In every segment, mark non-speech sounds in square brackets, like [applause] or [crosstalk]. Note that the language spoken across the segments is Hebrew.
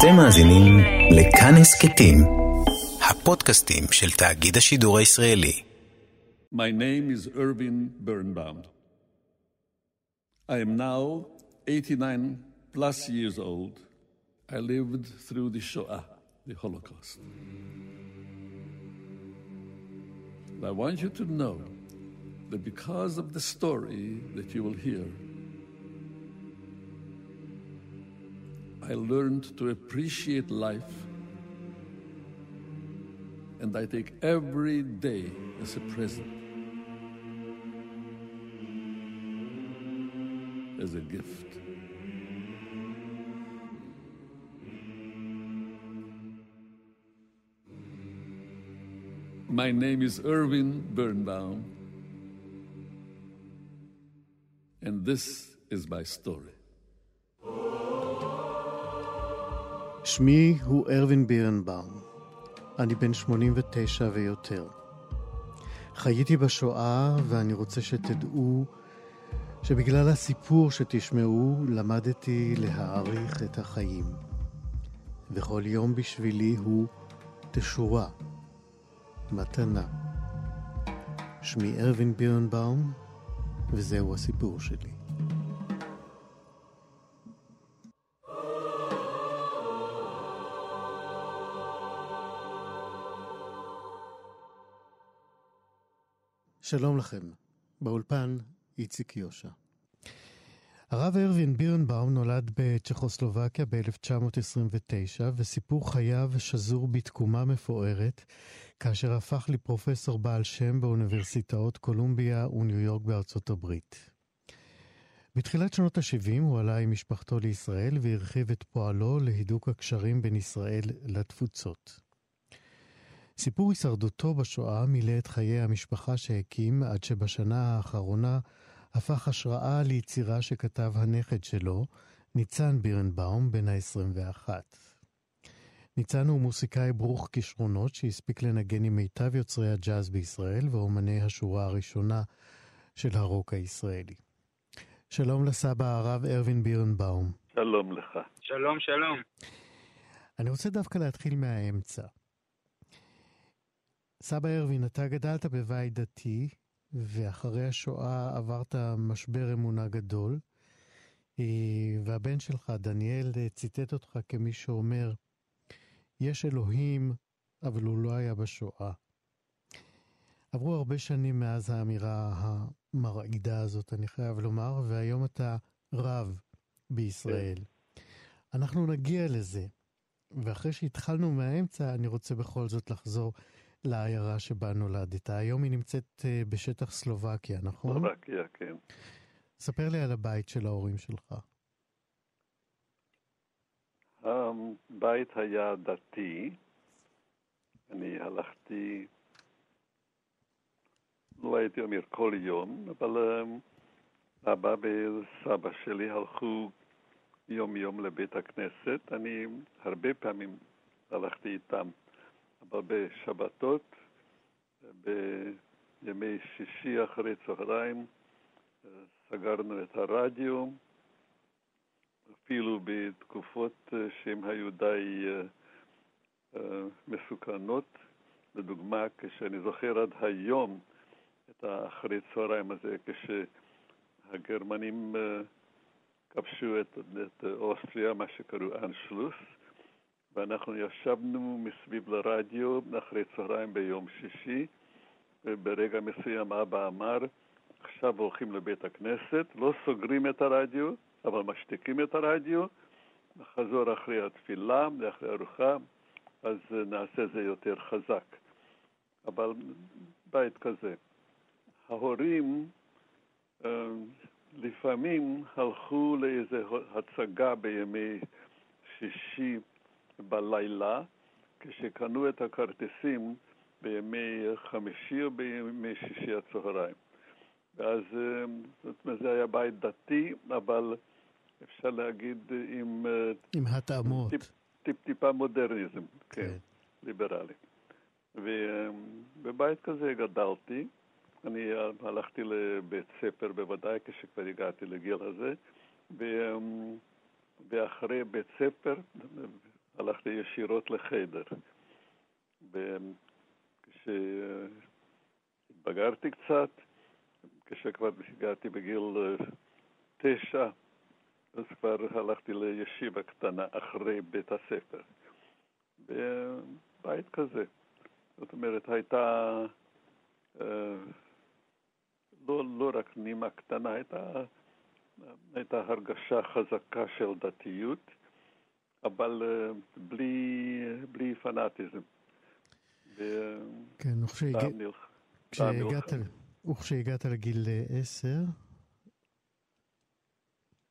אתם מאזינים לכאן הסכתים, הפודקאסטים של תאגיד השידור הישראלי. My name is Irvin Birnbaum. I am now 89 plus years old. I lived through the Shoah, the Holocaust. And I want you to know that because of the story that you will hear, I learned to appreciate life, and I take every day as a present, as a gift. My name is Irvin Birnbaum, and this is my story. שמי הוא ארווין בירנבאום. אני בן 89 ויותר. חייתי בשואה, ואני רוצה שתדעו שבגלל הסיפור שתשמעו, למדתי להעריך את החיים. וכל יום בשבילי הוא תשורה, מתנה. שמי ארווין בירנבאום, וזהו הסיפור שלי. שלום לכם, באולפן איציק יושע. הרב ארווין בירנבאום נולד בצ'כוסלובקיה ב-1929, וסיפור חייו שזור בתקומה מפוארת, כאשר הפך לפרופסור בעל שם באוניברסיטאות קולומביה וניו יורק בארצות הברית. בתחילת שנות ה-70 הוא עלה עם משפחתו לישראל והרחיב את פועלו להידוק הקשרים בין ישראל לתפוצות. סיפור הישרדותו בשואה מילא את חיי המשפחה שהקים עד שבשנה האחרונה הפך השראה ליצירה שכתב הנכד שלו, ניצן בירנבאום, בן ה-21. ניצן הוא מוסיקאי ברוך כישרונות שהספיק לנגן עם מיטב יוצרי הג'אז בישראל ואומני השורה הראשונה של הרוק הישראלי. שלום לסבא הרב ארווין בירנבאום. שלום לך. שלום, שלום. אני רוצה דווקא להתחיל מהאמצע. סבא ארווין, אתה גדלת בבית דתי, ואחרי השואה עברת משבר אמונה גדול, והבן שלך, דניאל, ציטט אותך כמי שאומר, יש אלוהים, אבל הוא לא היה בשואה. עברו הרבה שנים מאז האמירה המרעידה הזאת, אני חייב לומר, והיום אתה רב בישראל. אנחנו נגיע לזה, ואחרי שהתחלנו מהאמצע, אני רוצה בכל זאת לחזור לעיירה שבה נולדת. היום היא נמצאת בשטח סלובקיה, נכון? סלובקיה, כן. ספר לי על הבית של ההורים שלך. הבית היה דתי. אני הלכתי, לא הייתי אומר כל יום, אבל אבא וסבא שלי הלכו יום-יום לבית הכנסת. אני הרבה פעמים הלכתי איתם. בשבתות, בימי שישי אחרי צהריים, סגרנו את הרדיו, אפילו בתקופות שהן היו די מסוכנות. לדוגמה, כשאני זוכר עד היום את האחרי צהריים הזה, כשהגרמנים כבשו את, את אוסטריה, מה שקראו אנשלוס, ואנחנו ישבנו מסביב לרדיו אחרי צהריים ביום שישי, וברגע מסוים אבא אמר, עכשיו הולכים לבית הכנסת, לא סוגרים את הרדיו, אבל משתיקים את הרדיו, נחזור אחרי התפילה, אחרי ארוחה, אז נעשה זה יותר חזק. אבל בית כזה. ההורים לפעמים הלכו לאיזו הצגה בימי שישי בלילה, כשקנו את הכרטיסים בימי חמישי או בימי שישי הצהריים. ואז זאת אומרת, זה היה בית דתי, אבל אפשר להגיד עם... עם התאמות. טיפ, טיפ, טיפה מודרניזם, כן, כן ליברלי. ובבית כזה גדלתי. אני הלכתי לבית ספר בוודאי כשכבר הגעתי לגיל הזה, ואחרי בית ספר הלכתי ישירות לחדר. כשהתבגרתי קצת, כשכבר הגעתי בגיל אה, תשע, אז כבר הלכתי לישיבה קטנה אחרי בית הספר. בבית כזה. זאת אומרת, הייתה אה, לא, לא רק נימה קטנה, הייתה, הייתה הרגשה חזקה של דתיות, אבל אה, בלי, בלי פנאטיזם. כן, וכשהגעת, לגיל עשר,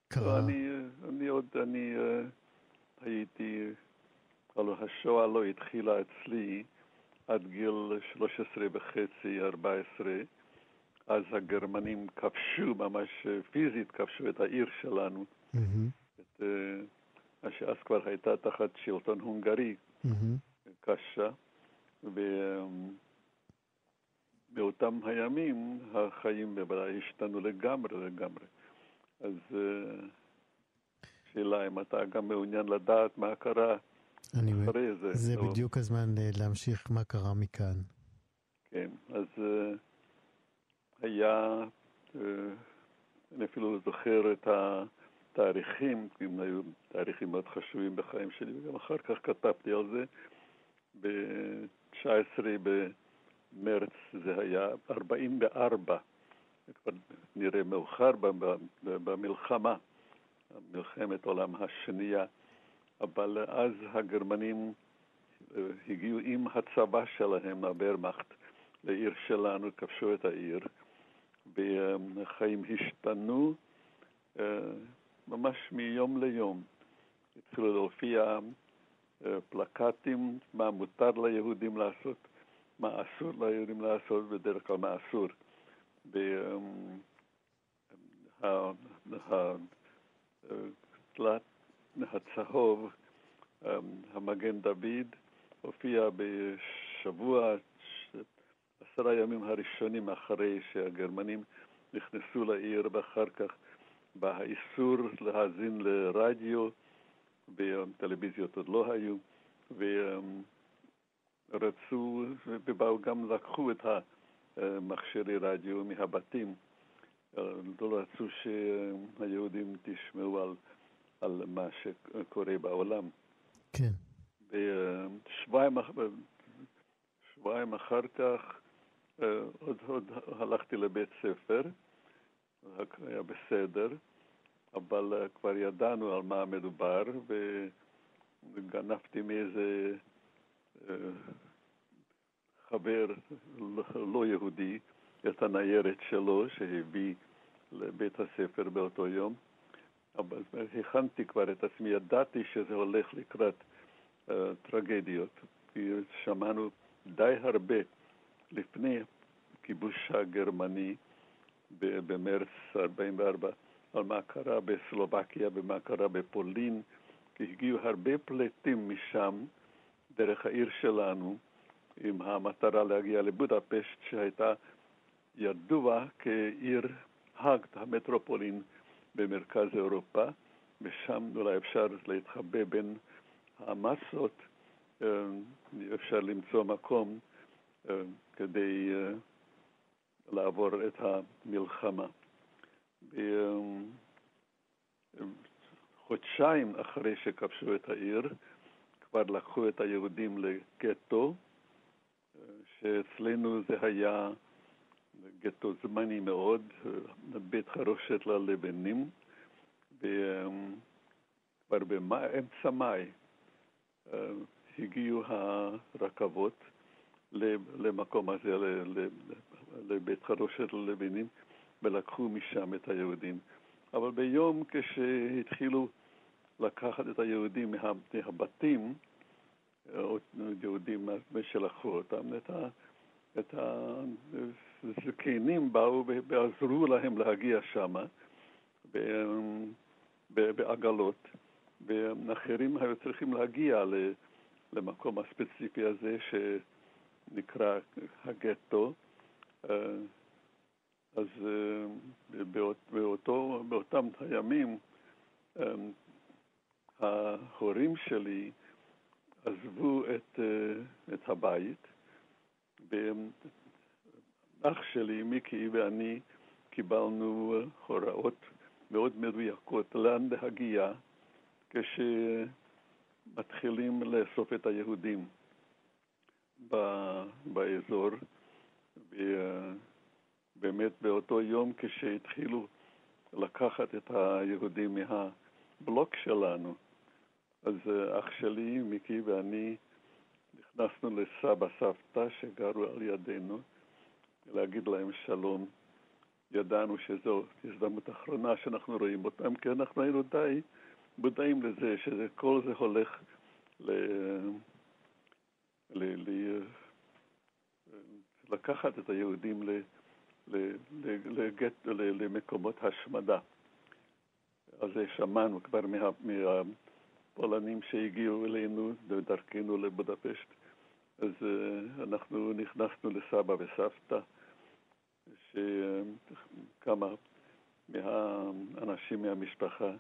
קרה? לא, אני, אני עוד, אני uh, הייתי, הלוא השואה לא התחילה אצלי עד גיל 13 וחצי, 14. אז הגרמנים כבשו, ממש פיזית כבשו את העיר שלנו. Mm-hmm. את, שאז כבר הייתה תחת שלטון הונגרי. קשה. ובאותם הימים החיים בוודאי השתנו לגמרי לגמרי. אז שאלה אם אתה גם מעוניין לדעת מה קרה אחרי זה. זה טוב. בדיוק הזמן אה, להמשיך מה קרה מכאן. כן, אז uh, היה, אני אפילו זוכר את התאריכים, כי הם היו תאריכים מאוד חשובים בחיים שלי, וגם אחר כך כתבתי על זה. ב-19 במרץ זה היה 44, זה כבר נראה מאוחר במלחמה, מלחמת העולם השנייה. אבל אז הגרמנים אה, הגיעו עם הצבא שלהם, הברמאכט, לעיר שלנו, כבשו את העיר, והחיים השתנו אה, ממש מיום ליום. התחילו להופיע אה, פלקטים, מה מותר ליהודים לעשות, מה אסור ליהודים לעשות, בדרך כלל מה אסור. והתלת הצהוב, אמ, המגן דוד, הופיע בשבוע, עשרה ימים הראשונים אחרי שהגרמנים נכנסו לעיר, ואחר כך בא האיסור להאזין לרדיו, וטלוויזיות עוד לא היו, ורצו, ובאו גם לקחו את המכשירי רדיו מהבתים. לא רצו שהיהודים תשמעו על על מה שקורה בעולם. כן. ושבועיים שבועיים אחר כך אה, עוד, עוד הלכתי לבית ספר, היה בסדר, אבל אה, כבר ידענו על מה מדובר, וגנבתי מאיזה אה, חבר לא יהודי את הניירת שלו שהביא לבית הספר באותו יום. אבל הכנתי כבר את עצמי, ידעתי שזה הולך לקראת uh, טרגדיות, כי שמענו די הרבה לפני הכיבוש הגרמני במרץ 44 על מה קרה בסלובקיה ומה קרה בפולין, כי הגיעו הרבה פליטים משם דרך העיר שלנו עם המטרה להגיע לבודפשט שהייתה ידוע כעיר האג, המטרופולין במרכז אירופה, ושם אולי אפשר להתחבא בין המסות, אה, אפשר למצוא מקום אה, כדי אה, לעבור את המלחמה. חודשיים אחרי שכבשו את העיר, כבר לקחו את היהודים לגטו, שאצלנו זה היה גטו זמני מאוד, בית חרושת ללבנים, וכבר באמצע מאי אה, הגיעו הרכבות למקום הזה, לבית חרושת ללבנים, ולקחו משם את היהודים. אבל ביום כשהתחילו לקחת את היהודים מהבתים, יהודים שלקחו אותם, את, ה, את הזקנים באו ועזרו להם להגיע שם בעגלות, ואחרים היו צריכים להגיע למקום הספציפי הזה שנקרא הגטו. אז באותו, באותם הימים ההורים שלי עזבו את, את הבית, ואח שלי, מיקי ואני, קיבלנו הוראות מאוד מדויקות לאן להגיע כשמתחילים לאסוף את היהודים באזור. ובאמת באותו יום כשהתחילו לקחת את היהודים מהבלוק שלנו, אז אח שלי, מיקי ואני, נכנסנו לסבא סבתא שגרו על ידינו, להגיד להם שלום. ידענו שזו הזדמנות אחרונה שאנחנו רואים אותם, כי אנחנו היינו די מודעים לזה שכל זה הולך ל... ל... ל... לקחת את היהודים ל... ל... לגט... ל... למקומות השמדה. זה שמענו כבר מה... מהפולנים שהגיעו אלינו בדרכנו לבודפשט. אז uh, אנחנו נכנסנו לסבא וסבתא. שכמה מהאנשים מהמשפחה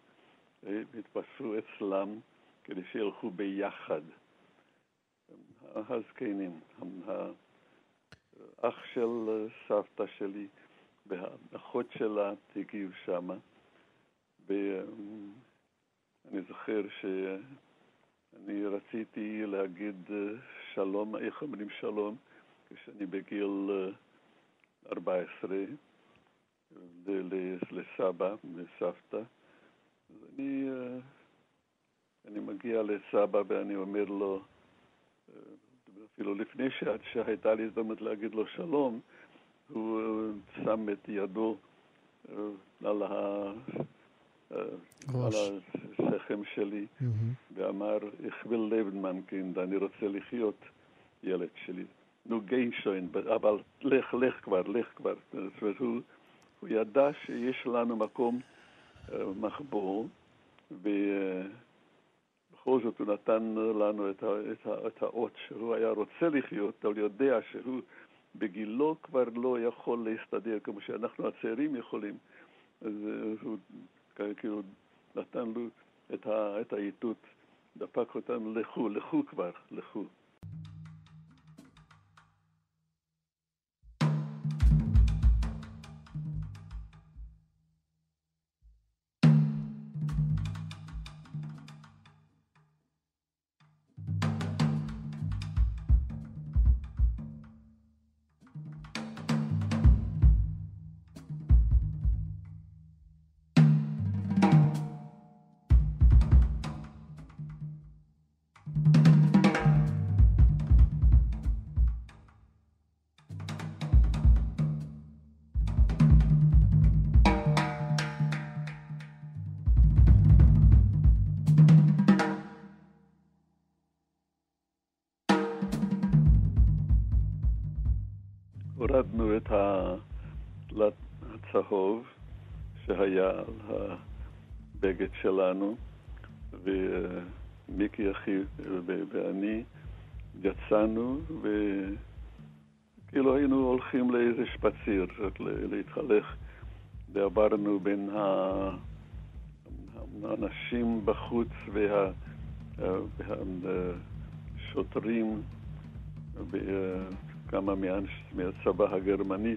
התבשרו אצלם כדי שילכו ביחד. הזקנים, האח של סבתא שלי והאחות שלה הגיעו שמה, ואני זוכר שאני רציתי להגיד שלום, איך אומרים שלום, כשאני בגיל 14 לסבא, לסבתא. אז אני, אה, אני מגיע לסבא ואני אומר לו, אה, אפילו לפני שהייתה לי הזדמנות להגיד לו שלום, הוא אה, שם את ידו על, ה... על השכם שלי. ואמר, איך leben, mein אני רוצה לחיות, ילד שלי. נו גיינשוין, אבל לך, לך כבר, לך כבר. זאת אומרת, הוא, הוא ידע שיש לנו מקום מחבור, ובכל זאת הוא נתן לנו את, ה, את, ה, את האות שהוא היה רוצה לחיות, אבל יודע שהוא בגילו כבר לא יכול להסתדר כמו שאנחנו הצעירים יכולים. אז הוא כאילו נתן לו את, את האיתות, דפק אותנו, לכו, לכו כבר, לכו. שהיה על הבגד שלנו, ומיקי אחי ואני יצאנו, וכאילו היינו הולכים לאיזה שפציר, להתהלך, ועברנו בין האנשים בחוץ וה... והשוטרים, כמה מהצבא הגרמני,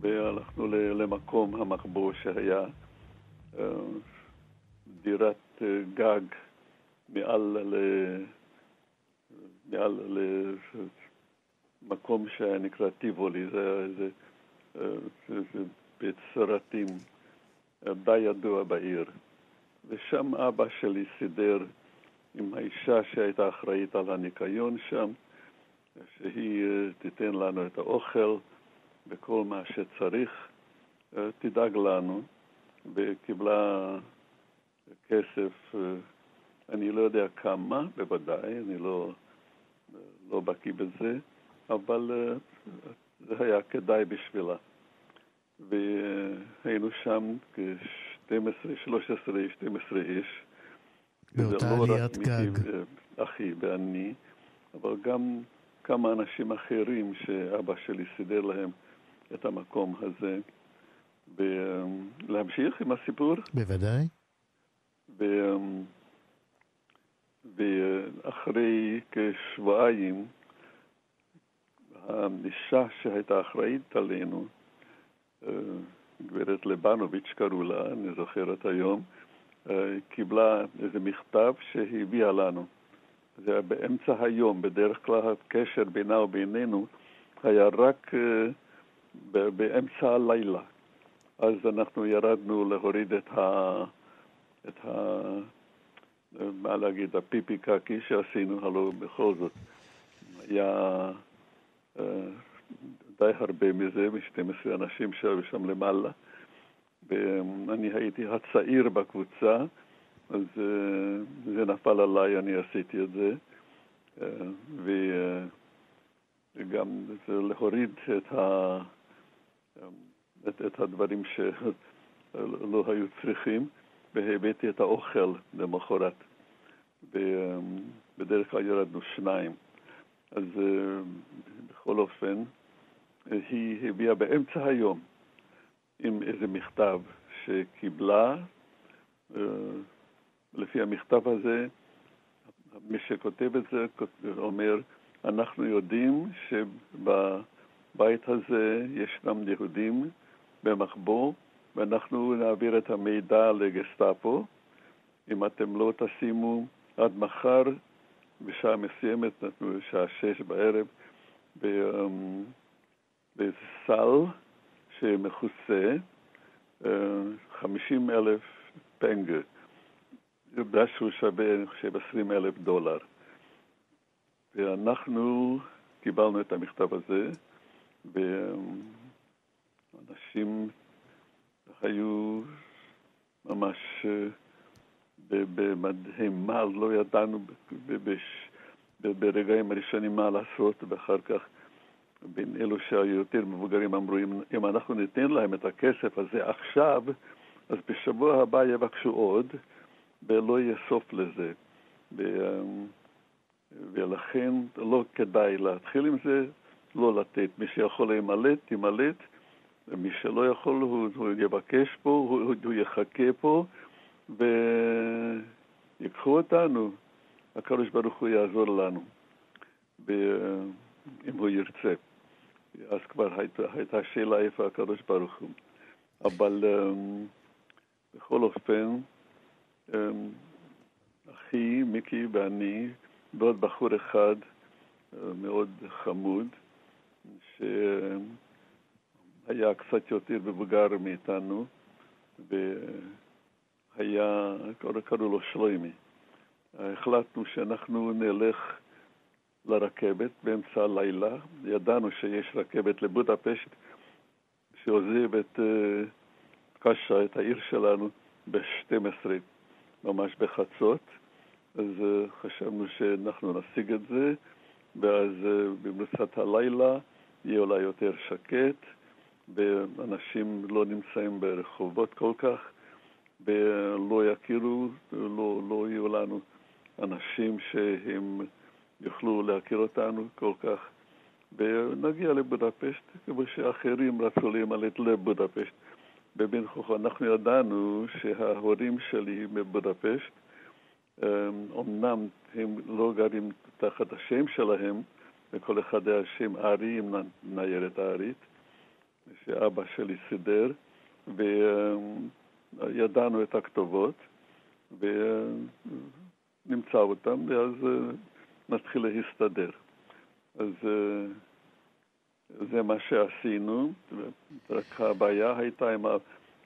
והלכנו למקום המחבוא שהיה אה, דירת אה, גג מעל, ל... מעל למקום נקרא טיבולי, זה היה איזה, אה, בית סרטים די ידוע בעיר. ושם אבא שלי סידר עם האישה שהייתה אחראית על הניקיון שם, שהיא תיתן לנו את האוכל וכל מה שצריך, אה, תדאג לנו, וקיבלה כסף, אה, אני לא יודע כמה, בוודאי, אני לא, לא בקיא בזה, אבל זה היה כדאי בשבילה. והיינו שם כ-12, 13, 12 איש. באותה לא עליית גג. אחי ואני, אבל גם כמה אנשים אחרים שאבא שלי סידר להם את המקום הזה. ולהמשיך עם הסיפור? בוודאי. ו... ואחרי כשבועיים, האישה שהייתה אחראית עלינו, אה, גברת לבנוביץ' קראו לה, אני זוכר את היום, אה, קיבלה איזה מכתב שהביאה לנו. זה היה באמצע היום, בדרך כלל הקשר בינה ובינינו היה רק אה, באמצע הלילה. אז אנחנו ירדנו להוריד את ה... את ה... מה להגיד, הפיפי קקי שעשינו, הלוא בכל זאת היה אה, די הרבה מזה, מ-12 אנשים שהיו שם למעלה. ואני הייתי הצעיר בקבוצה, אז אה, זה נפל עליי, אני עשיתי את זה. וגם להוריד את ה... את, את הדברים שלא היו צריכים, והבאתי את האוכל למחרת. בדרך כלל ירדנו שניים. אז בכל אופן, היא הביאה באמצע היום עם איזה מכתב שקיבלה. אה, לפי המכתב הזה, מי שכותב את זה אומר, אנחנו יודעים שבבית הזה ישנם יהודים במחבוא, ואנחנו נעביר את המידע לגסטאפו. אם אתם לא תשימו עד מחר, בשעה מסוימת, בשעה שש בערב, בסל שמכוסה 50 אה, אלף פנגה. זה שהוא שווה, אני חושב, 20 אלף דולר. ואנחנו קיבלנו את המכתב הזה, ואנשים היו ממש אה, במדהמה, לא ידענו ברגעים הראשונים מה לעשות, ואחר כך בין אלו שהיו יותר מבוגרים אמרו, אם אנחנו ניתן להם את הכסף הזה עכשיו, אז בשבוע הבא יבקשו עוד, ולא יהיה סוף לזה. ולכן לא כדאי להתחיל עם זה, לא לתת. מי שיכול להימלט, ימלט, ומי שלא יכול, הוא, הוא יבקש פה, הוא, הוא יחכה פה, ויקחו אותנו. הקדוש ברוך הוא יעזור לנו, אם הוא ירצה. אז כבר הייתה, הייתה שאלה איפה הקדוש ברוך הוא. אבל um, בכל אופן, um, אחי, מיקי ואני, ועוד בחור אחד uh, מאוד חמוד, שהיה קצת יותר מבוגר מאיתנו, והיה, קראו לו שלוימי. החלטנו שאנחנו נלך לרכבת באמצע הלילה. ידענו שיש רכבת לבודפשט שעוזב את אה, קשה, את העיר שלנו, ב-12, ממש בחצות. אז אה, חשבנו שאנחנו נשיג את זה, ואז אה, במרוצת הלילה יהיה אולי יותר שקט, ואנשים לא נמצאים ברחובות כל כך, ולא יכירו, לא, לא יהיו לנו אנשים שהם יוכלו להכיר אותנו כל כך. ונגיע לבודפשט, כמו שאחרים רצו להימלט לבודפשט. בבן חוכו אנחנו ידענו שההורים שלי מבודפשט, אמנם הם לא גרים תחת השם שלהם, וכל אחד היה שם ארי עם ניירת הארית, שאבא שלי סידר, וידענו את הכתובות, ונמצא אותם, ואז נתחיל להסתדר. אז אה, זה מה שעשינו, רק הבעיה הייתה עם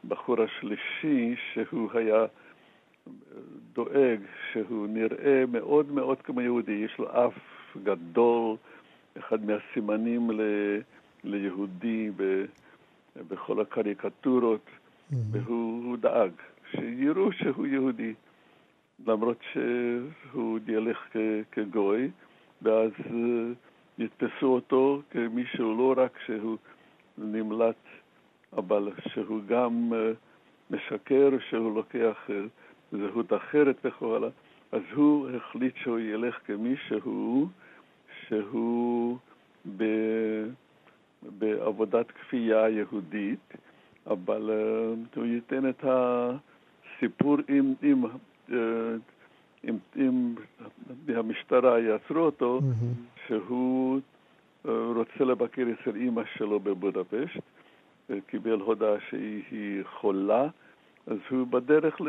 הבחור השלישי, שהוא היה דואג שהוא נראה מאוד מאוד כמו יהודי, יש לו אף גדול, אחד מהסימנים ל, ליהודי ב, בכל הקריקטורות, mm-hmm. והוא דאג שיראו שהוא יהודי. למרות שהוא ילך כגוי, ואז אה, יתפסו אותו כמישהו לא רק שהוא נמלט, אבל שהוא גם אה, משקר, שהוא לוקח אה, זהות אחרת וכו' הלאה. אז הוא החליט שהוא ילך כמישהו שהוא ב, בעבודת כפייה יהודית, אבל הוא ייתן את הסיפור עם, עם עם, עם מהמשטרה יעצרו אותו, mm-hmm. שהוא רוצה לבקר אצל אימא שלו בבודפשט, קיבל הודעה שהיא חולה, אז הוא בדרך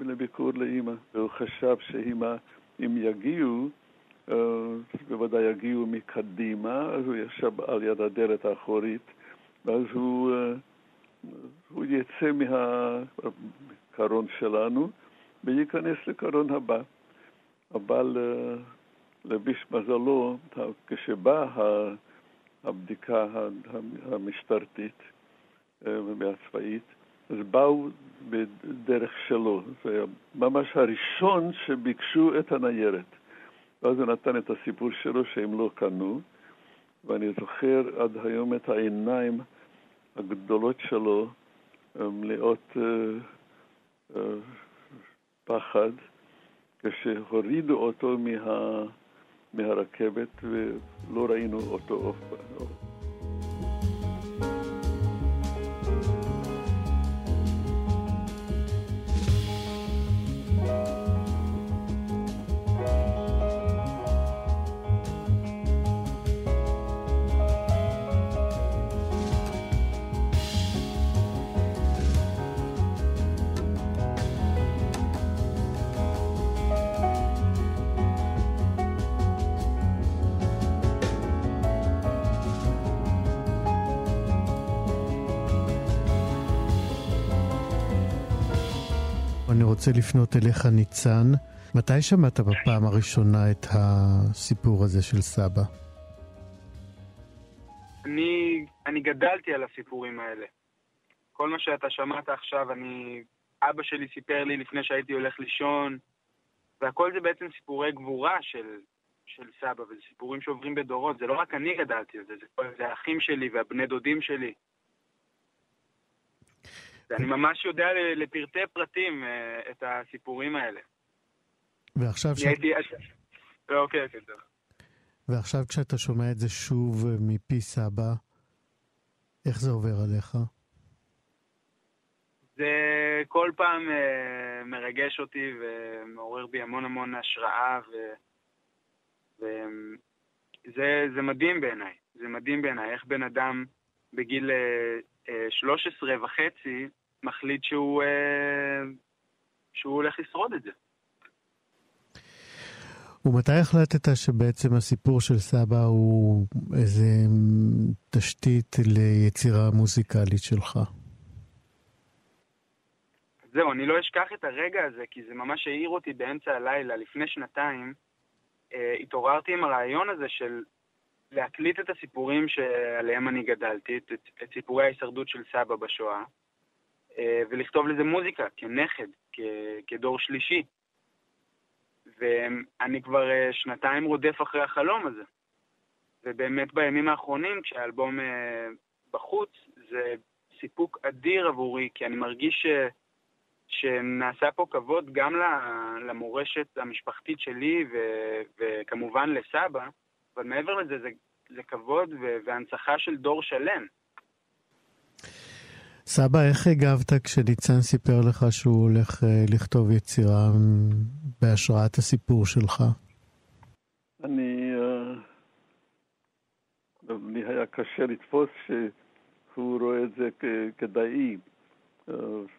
לביקור לאימא, והוא חשב שאם יגיעו, בוודאי יגיעו מקדימה, אז הוא ישב על יד הדלת האחורית, ואז הוא, הוא יצא מהקרון שלנו וייכנס לקרון הבא. אבל לביש מזלו, כשבאה הבדיקה המשטרתית והצבאית, אז באו בדרך שלו. זה היה ממש הראשון שביקשו את הניירת. ואז הוא נתן את הסיפור שלו שהם לא קנו, ואני זוכר עד היום את העיניים הגדולות שלו מלאות uh, uh, פחד, כשהורידו אותו מה, מהרכבת ולא ראינו אותו אף פעם. רוצה לפנות אליך, ניצן. מתי שמעת בפעם הראשונה את הסיפור הזה של סבא? אני, אני גדלתי על הסיפורים האלה. כל מה שאתה שמעת עכשיו, אני... אבא שלי סיפר לי לפני שהייתי הולך לישון, והכל זה בעצם סיפורי גבורה של, של סבא, וזה סיפורים שעוברים בדורות. זה לא רק אני גדלתי על זה, זה, זה האחים שלי והבני דודים שלי. אני ממש יודע לפרטי פרטים אה, את הסיפורים האלה. ועכשיו ש... לא, אוקיי, אוקיי, טוב. ועכשיו כשאתה שומע את זה שוב אה, מפי סבא, איך זה עובר עליך? זה כל פעם מרגש אותי ומעורר בי המון המון השראה, וזה זה מדהים בעיניי. זה מדהים בעיניי איך בן אדם בגיל uh, 13 וחצי מחליט שהוא, אה, שהוא הולך לשרוד את זה. ומתי החלטת שבעצם הסיפור של סבא הוא איזה תשתית ליצירה מוזיקלית שלך? זהו, אני לא אשכח את הרגע הזה, כי זה ממש העיר אותי באמצע הלילה. לפני שנתיים אה, התעוררתי עם הרעיון הזה של להקליט את הסיפורים שעליהם אני גדלתי, את, את סיפורי ההישרדות של סבא בשואה, אה, ולכתוב לזה מוזיקה, כנכד, כ- כדור שלישי. ואני כבר אה, שנתיים רודף אחרי החלום הזה. ובאמת בימים האחרונים, כשהאלבום אה, בחוץ, זה סיפוק אדיר עבורי, כי אני מרגיש ש... שנעשה פה כבוד גם למורשת המשפחתית שלי ו... וכמובן לסבא, אבל מעבר לזה, זה, זה כבוד והנצחה של דור שלם. סבא, איך הגבת כשניצן סיפר לך שהוא הולך אה, לכתוב יצירה בהשראת הסיפור שלך? אני... אה, לי היה קשה לתפוס שהוא רואה את זה כדאי אה,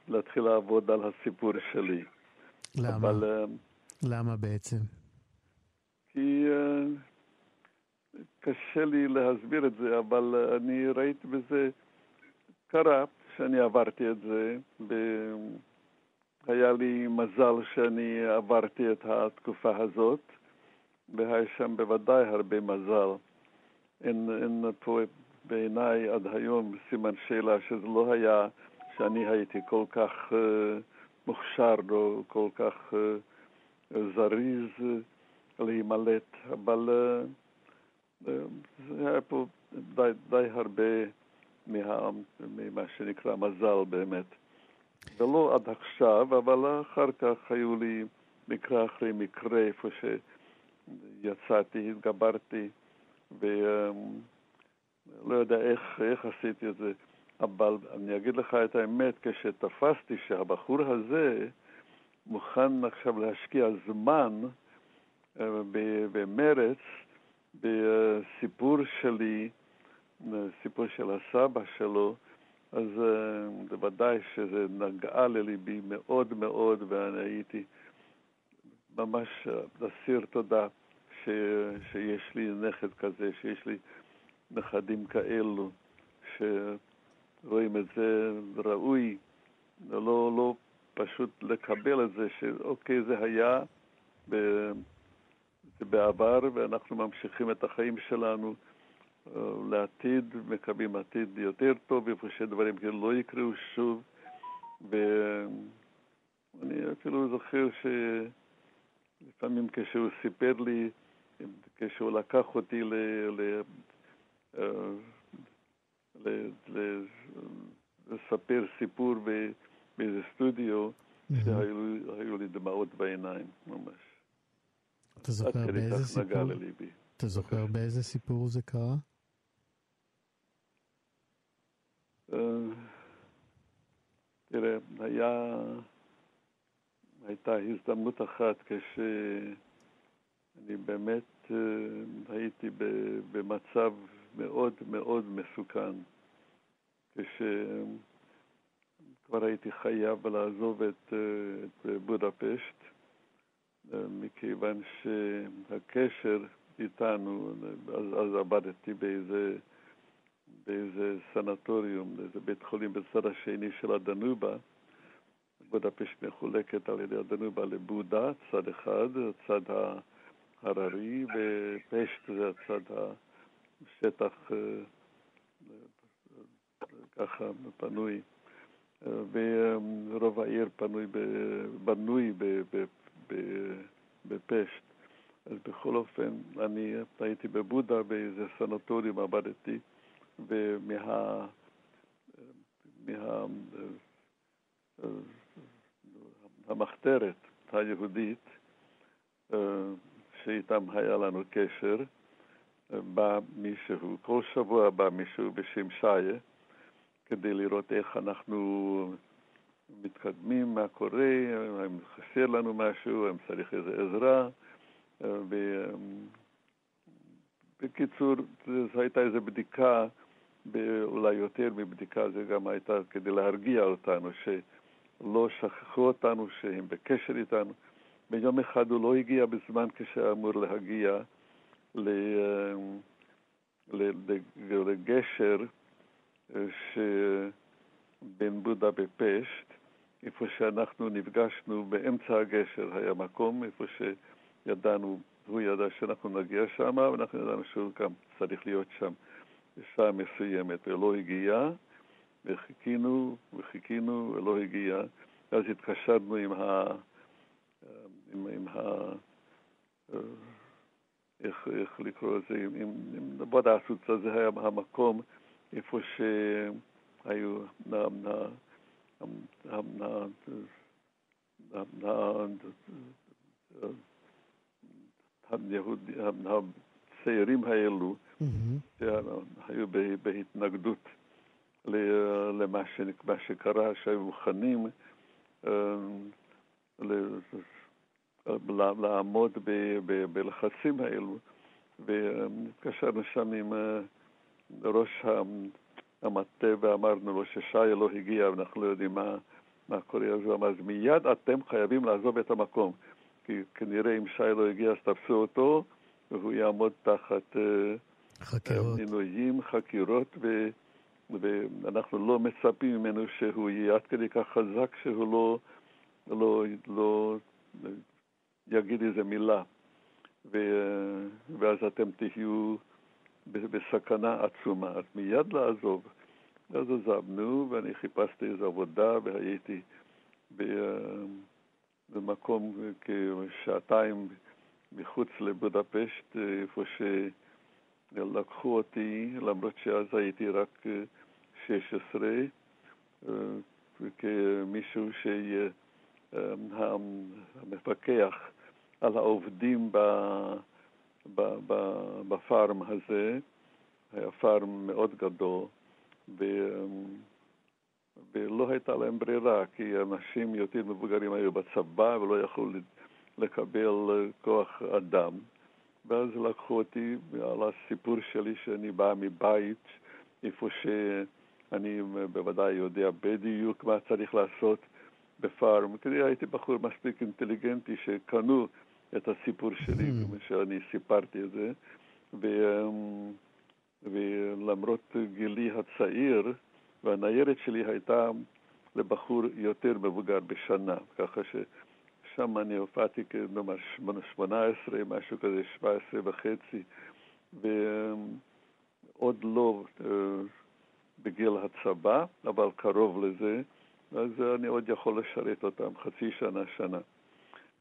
להתחיל לעבוד על הסיפור שלי. למה? אבל, למה בעצם? כי קשה לי להסביר את זה, אבל אני ראיתי בזה, קרה שאני עברתי את זה. ב... היה לי מזל שאני עברתי את התקופה הזאת, והיה שם בוודאי הרבה מזל. אין, אין פה בעיניי עד היום סימן שאלה שזה לא היה שאני הייתי כל כך uh, מוכשר או כל כך uh, זריז להימלט, אבל uh, זה היה פה די, די הרבה מה, ממה שנקרא מזל באמת. ולא עד עכשיו, אבל אחר כך היו לי מקרה אחרי מקרה, איפה שיצאתי, התגברתי, ולא יודע איך, איך עשיתי את זה. אבל אני אגיד לך את האמת, כשתפסתי שהבחור הזה מוכן עכשיו להשקיע זמן אה, ומרץ, בסיפור שלי, סיפור של הסבא שלו, אז בוודאי שזה נגעה לליבי מאוד מאוד, ואני הייתי ממש אסיר תודה ש, שיש לי נכד כזה, שיש לי נכדים כאלו, שרואים את זה ראוי, לא, לא פשוט לקבל את זה, שאוקיי, זה היה זה בעבר, ואנחנו ממשיכים את החיים שלנו. אה, לעתיד, מקווים עתיד יותר טוב, איפה שדברים כאלה לא יקרו שוב. ואני אפילו זוכר שלפעמים כשהוא סיפר לי, כשהוא לקח אותי ל... ל... אה, ל... ל... לספר סיפור באיזה סטודיו, שהיו לי דמעות בעיניים, ממש. אתה זוכר באיזה סיפור? אתה זוכר באיזה סיפור זה קרה? אה, תראה, היה, הייתה הזדמנות אחת כשאני באמת אה, הייתי במצב מאוד מאוד מסוכן, כשכבר הייתי חייב לעזוב את, אה, את בודפשט, מכיוון שהקשר איתנו, אז, אז עבדתי באיזה באיזה סנטוריום, באיזה בית חולים בצד השני של הדנובה. בודפשט מחולקת על ידי הדנובה לבודה, צד אחד, הצד ההררי, ופשט זה הצד השטח ככה פנוי. ורוב העיר פנוי, בנוי בפשט. אז בכל אופן, אני הייתי בבודה באיזה סנטוריום, עבדתי. ומה... מה... המחתרת היהודית שאיתם היה לנו קשר, בא מישהו, כל שבוע בא מישהו בשם שיה כדי לראות איך אנחנו מתקדמים, מה קורה, אם חסר לנו משהו, אם צריך איזו עזרה. בקיצור, זו הייתה איזו בדיקה אולי יותר מבדיקה, זה גם הייתה כדי להרגיע אותנו, שלא שכחו אותנו, שהם בקשר איתנו. ביום אחד הוא לא הגיע בזמן כשאמור להגיע לגשר שבין בודה בפשט, איפה שאנחנו נפגשנו באמצע הגשר, היה מקום איפה שידענו, הוא ידע שאנחנו נגיע שם, ואנחנו ידענו שהוא גם צריך להיות שם. בשעה מסוימת ולא הגיע, וחיכינו וחיכינו ולא הגיע. אז התקשרנו עם ה... עם, עם ה... איך, איך לקרוא לזה, עם, עם, עם בודה הסוצה, זה היה המקום איפה שהיו הצעירים האלו, mm-hmm. שהיו בהתנגדות למה שקרה, שהיו מוכנים אה, לעמוד בלחצים האלו, והתקשרנו שם עם אה, ראש המטה ואמרנו לו ששי לא הגיע ואנחנו לא יודעים מה, מה קורה, אז הוא אמר, אז מיד אתם חייבים לעזוב את המקום, כי כנראה אם שי לא הגיע אז תפסו אותו והוא יעמוד תחת אה, חקירות. מינויים, חקירות, ו, ואנחנו לא מצפים ממנו שהוא יהיה עד כדי כך חזק שהוא לא, לא, לא יגיד איזה מילה. ו, ואז אתם תהיו בסכנה עצומה. אז מיד לעזוב. אז עזבנו, ואני חיפשתי איזו עבודה, והייתי במקום כשעתיים מחוץ לבודפשט, איפה שלקחו אותי, למרות שאז הייתי רק 16, אה, כמישהו שהמפקח על העובדים בפארם הזה, היה פארם מאוד גדול, ולא הייתה להם ברירה, כי אנשים יותר מבוגרים היו בצבא ולא יכלו לקבל אה, כוח אדם, ואז לקחו אותי על הסיפור שלי שאני בא מבית, איפה שאני בוודאי יודע בדיוק מה צריך לעשות בפארם. כי הייתי בחור מספיק אינטליגנטי שקנו את הסיפור שלי, mm. כמו שאני סיפרתי את זה. ו... ולמרות גילי הצעיר, והניירת שלי הייתה לבחור יותר מבוגר בשנה, ככה ששם אני הופעתי כנאמר 18, משהו כזה, 17 וחצי, ועוד לא אה, בגיל הצבא, אבל קרוב לזה, אז אני עוד יכול לשרת אותם חצי שנה, שנה.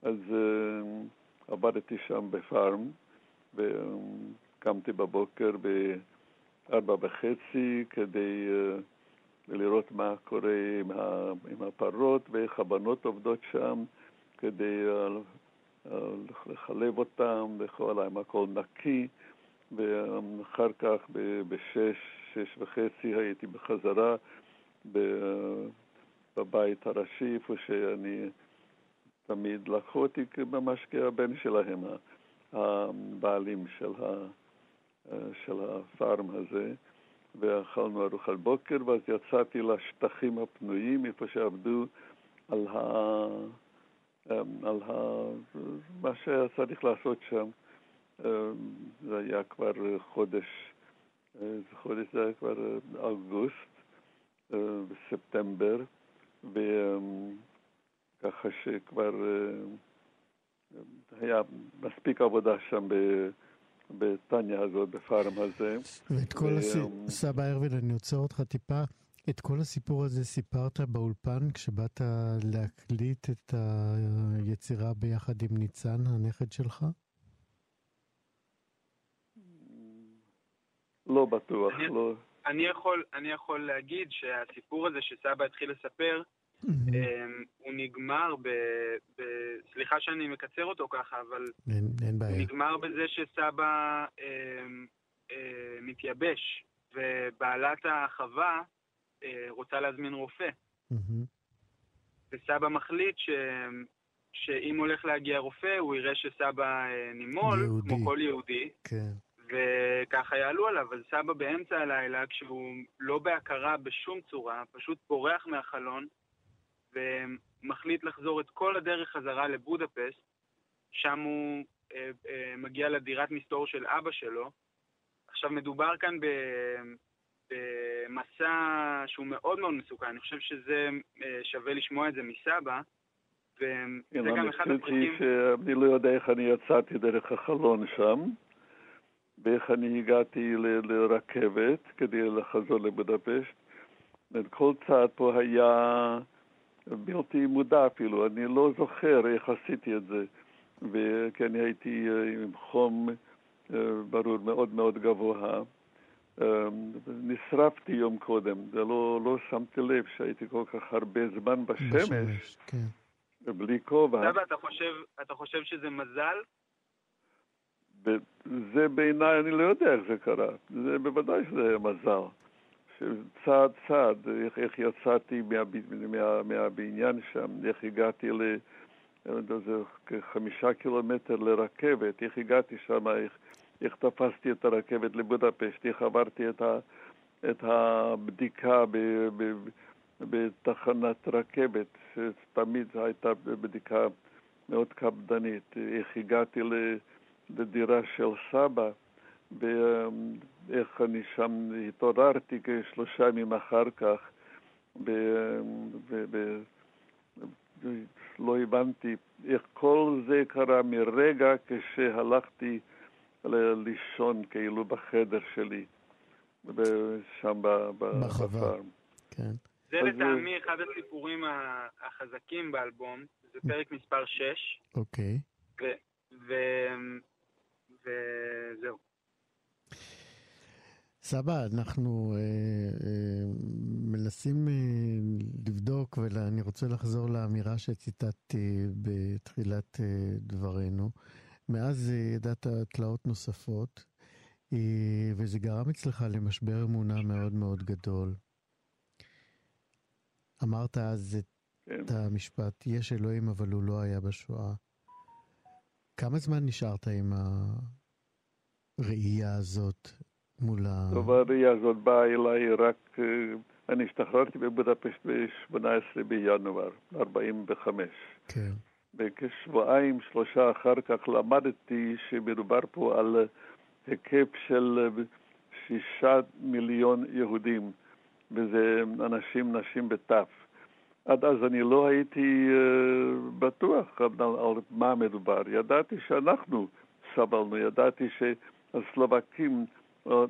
אז uh, עבדתי שם בפארם, וקמתי בבוקר בארבע וחצי כדי uh, לראות מה קורה עם, עם הפרות ואיך הבנות עובדות שם, כדי לחלב אותם וכל, עם הכל נקי, ואחר כך בשש, שש וחצי הייתי בחזרה בבית הראשי, איפה שאני תמיד לקחו אותי ממש כבן שלהם, הבעלים של, ה, של הפארם הזה, ואכלנו ארוחת בוקר, ואז יצאתי לשטחים הפנויים, איפה שעבדו על, ה, על ה, מה שהיה צריך לעשות שם. זה היה כבר חודש, זה חודש, זה היה כבר אוגוסט, בספטמבר, וככה שכבר היה מספיק עבודה שם בטניה הזאת, בפארם הזה. ואת כל הסיפור, סבא ארווין, אני עוצר אותך טיפה. את כל הסיפור הזה סיפרת באולפן כשבאת להקליט את היצירה ביחד עם ניצן, הנכד שלך? לא בטוח, אני, לא. אני יכול, אני יכול להגיד שהסיפור הזה שסבא התחיל לספר, mm-hmm. הוא נגמר ב, ב... סליחה שאני מקצר אותו ככה, אבל... אין, אין בעיה. הוא נגמר בזה שסבא אה, אה, מתייבש, ובעלת החווה רוצה להזמין רופא. Mm-hmm. וסבא מחליט ש... שאם הולך להגיע רופא, הוא יראה שסבא אה, נימול, יהודי. כמו כל יהודי. כן. וככה יעלו עליו, אז סבא באמצע הלילה, כשהוא לא בהכרה בשום צורה, פשוט בורח מהחלון, ומחליט לחזור את כל הדרך חזרה לבודפסט, שם הוא אה, אה, מגיע לדירת מסתור של אבא שלו. עכשיו מדובר כאן במסע שהוא מאוד מאוד מסוכן, אני חושב שזה אה, שווה לשמוע את זה מסבא. וזה כן, גם אחד הפרקים... אני לא יודע איך אני יצאתי דרך החלון שם. ואיך אני הגעתי ל- לרכבת כדי לחזור לבודפשט. כל צעד פה היה בלתי מודע אפילו, אני לא זוכר איך עשיתי את זה. אני הייתי אה, עם חום אה, ברור מאוד מאוד גבוה. אה, נשרפתי יום קודם, ולא לא שמתי לב שהייתי כל כך הרבה זמן בשמש, בשמש כן. ובלי כובע. אתה חושב, אתה חושב שזה מזל? וזה בעיניי, אני לא יודע איך זה קרה. זה בוודאי שזה היה מזל. צעד צעד, איך, איך יצאתי מה, מה, מהבניין שם, איך הגעתי ל... זה כחמישה קילומטר לרכבת, איך הגעתי שם, איך, איך תפסתי את הרכבת לבודפשט, איך עברתי את, ה, את הבדיקה ב, ב, בתחנת רכבת, שתמיד הייתה בדיקה מאוד קפדנית, איך הגעתי ל... בדירה של סבא, ואיך אני שם התעוררתי כשלושה ימים אחר כך, ולא הבנתי איך כל זה קרה מרגע כשהלכתי לישון כאילו בחדר שלי, שם בפארם. כן. זה לטעמי אחד הסיפורים החזקים באלבום, זה פרק מספר 6. אוקיי. וזהו. סבא, אנחנו אה, אה, מנסים אה, לבדוק, ואני רוצה לחזור לאמירה שציטטתי בתחילת אה, דברינו. מאז אה, ידעת תלאות נוספות, אה, וזה גרם אצלך למשבר אמונה מאוד מאוד גדול. אמרת אז את כן. המשפט, יש אלוהים אבל הוא לא היה בשואה. כמה זמן נשארת עם. הראייה הזאת מול ה... טוב, הראייה הזאת באה אליי רק... אני השתחררתי בבודפשט ב-18 בינואר 45. כן. וכשבועיים, שלושה אחר כך למדתי שמדובר פה על היקף של שישה מיליון יהודים, וזה אנשים, נשים וטף. עד אז אני לא הייתי uh, בטוח על, על מה מדובר. ידעתי שאנחנו סבלנו, ידעתי שהסלובקים או,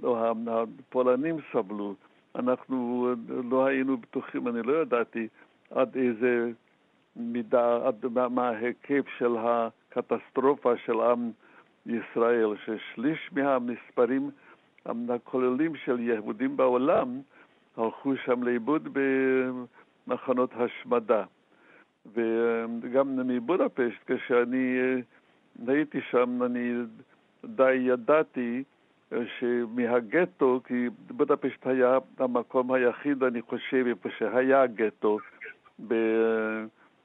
הפולנים סבלו. אנחנו לא היינו בטוחים, אני לא ידעתי עד איזה מידה, מה ההיקף של הקטסטרופה של עם ישראל, ששליש מהמספרים הכוללים של יהודים בעולם הלכו שם לאיבוד במחנות השמדה. וגם מבודפשט, כשאני הייתי שם, אני די ידעתי שמהגטו, כי בודפשט היה המקום היחיד, אני חושב, איפה שהיה גטו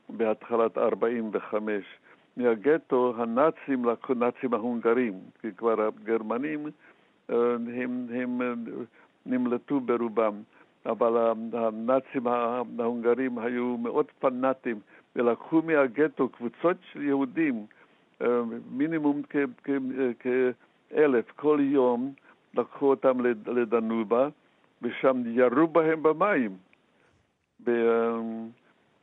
בהתחלת 45. מהגטו הנאצים לקחו, נאצים ההונגרים, כי כבר הגרמנים הם, הם נמלטו ברובם, אבל הנאצים ההונגרים היו מאוד פנאטים ולקחו מהגטו קבוצות של יהודים, מינימום כאלף כל יום, לקחו אותם לדנובה ושם ירו בהם במים.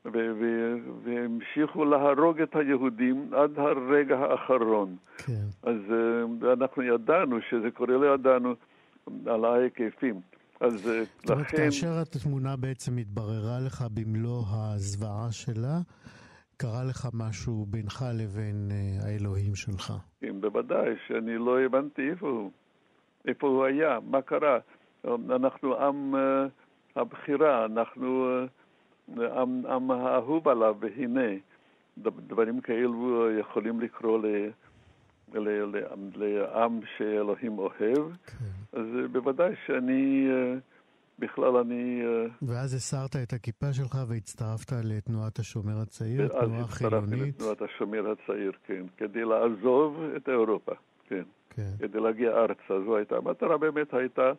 והמשיכו להרוג את היהודים עד הרגע האחרון. כן. אז uh, אנחנו ידענו שזה קורה, לא ידענו על ההיקפים. אז uh, זאת אומרת, לכן... כאשר התמונה בעצם התבררה לך במלוא הזוועה שלה, קרה לך משהו בינך לבין uh, האלוהים שלך. כן, בוודאי, שאני לא הבנתי איפה הוא, איפה הוא היה, מה קרה. אנחנו עם הבחירה, אנחנו... עם, עם האהוב עליו, והנה, דברים כאלו יכולים לקרוא ל, ל, ל, לעם שאלוהים אוהב, כן. אז בוודאי שאני, בכלל אני... ואז הסרת את הכיפה שלך והצטרפת לתנועת השומר הצעיר, תנועה חילונית. ואז הצטרפתי לתנועת השומר הצעיר, כן, כדי לעזוב את אירופה, כן. כן. כדי להגיע ארצה, זו הייתה, המטרה באמת הייתה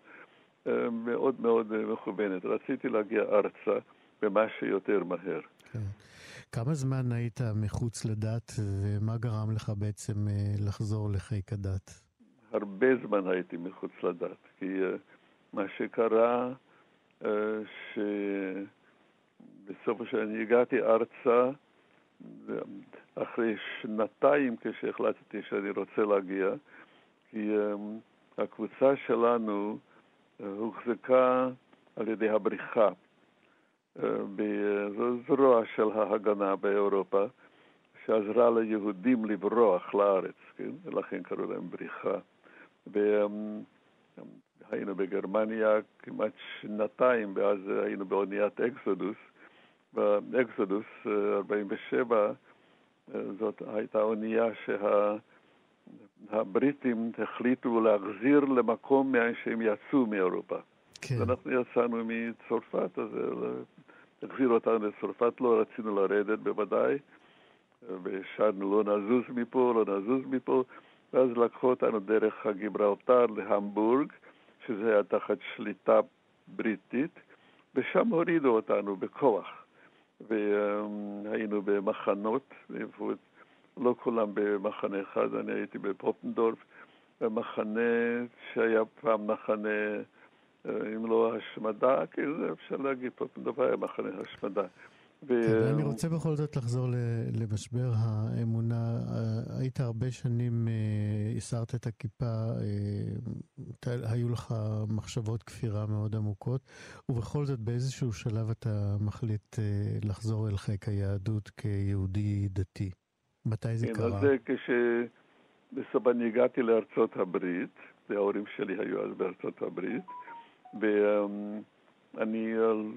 מאוד מאוד מכוונת. רציתי להגיע ארצה. ומה שיותר מהר. כן. כמה זמן היית מחוץ לדת, ומה גרם לך בעצם אה, לחזור לחיק הדת? הרבה זמן הייתי מחוץ לדת, כי uh, מה שקרה, uh, שבסוף שאני הגעתי ארצה, אחרי שנתיים כשהחלטתי שאני רוצה להגיע, כי הקבוצה שלנו הוחזקה על ידי הבריחה. בזרוע של ההגנה באירופה, שעזרה ליהודים לברוח לארץ, כן? ולכן קראו להם בריחה. והיינו בגרמניה כמעט שנתיים, ואז היינו באוניית אקסודוס. באקסודוס 47, זאת הייתה אונייה שהבריטים החליטו להחזיר למקום מאין שהם יצאו מאירופה. כן. ואנחנו יצאנו מצרפת, אז החזירו אותנו לצרפת, לא רצינו לרדת בוודאי, ושאלנו לא נזוז מפה, לא נזוז מפה, ואז לקחו אותנו דרך הגיברלטר להמבורג, שזה היה תחת שליטה בריטית, ושם הורידו אותנו בכוח. והיינו במחנות, לא כולם במחנה אחד, אני הייתי בפופנדורף, במחנה שהיה פעם מחנה אם לא השמדה, כי זה אפשר להגיד פה דבר היה מחנה השמדה. כן, אני רוצה בכל זאת לחזור למשבר האמונה. היית הרבה שנים, אה, הסרת את הכיפה, אה, היו לך מחשבות כפירה מאוד עמוקות, ובכל זאת באיזשהו שלב אתה מחליט אה, לחזור אל חיק היהדות כיהודי דתי. מתי זה כן, קרה? זה אני הגעתי לארצות הברית, וההורים שלי היו אז בארצות הברית, ואני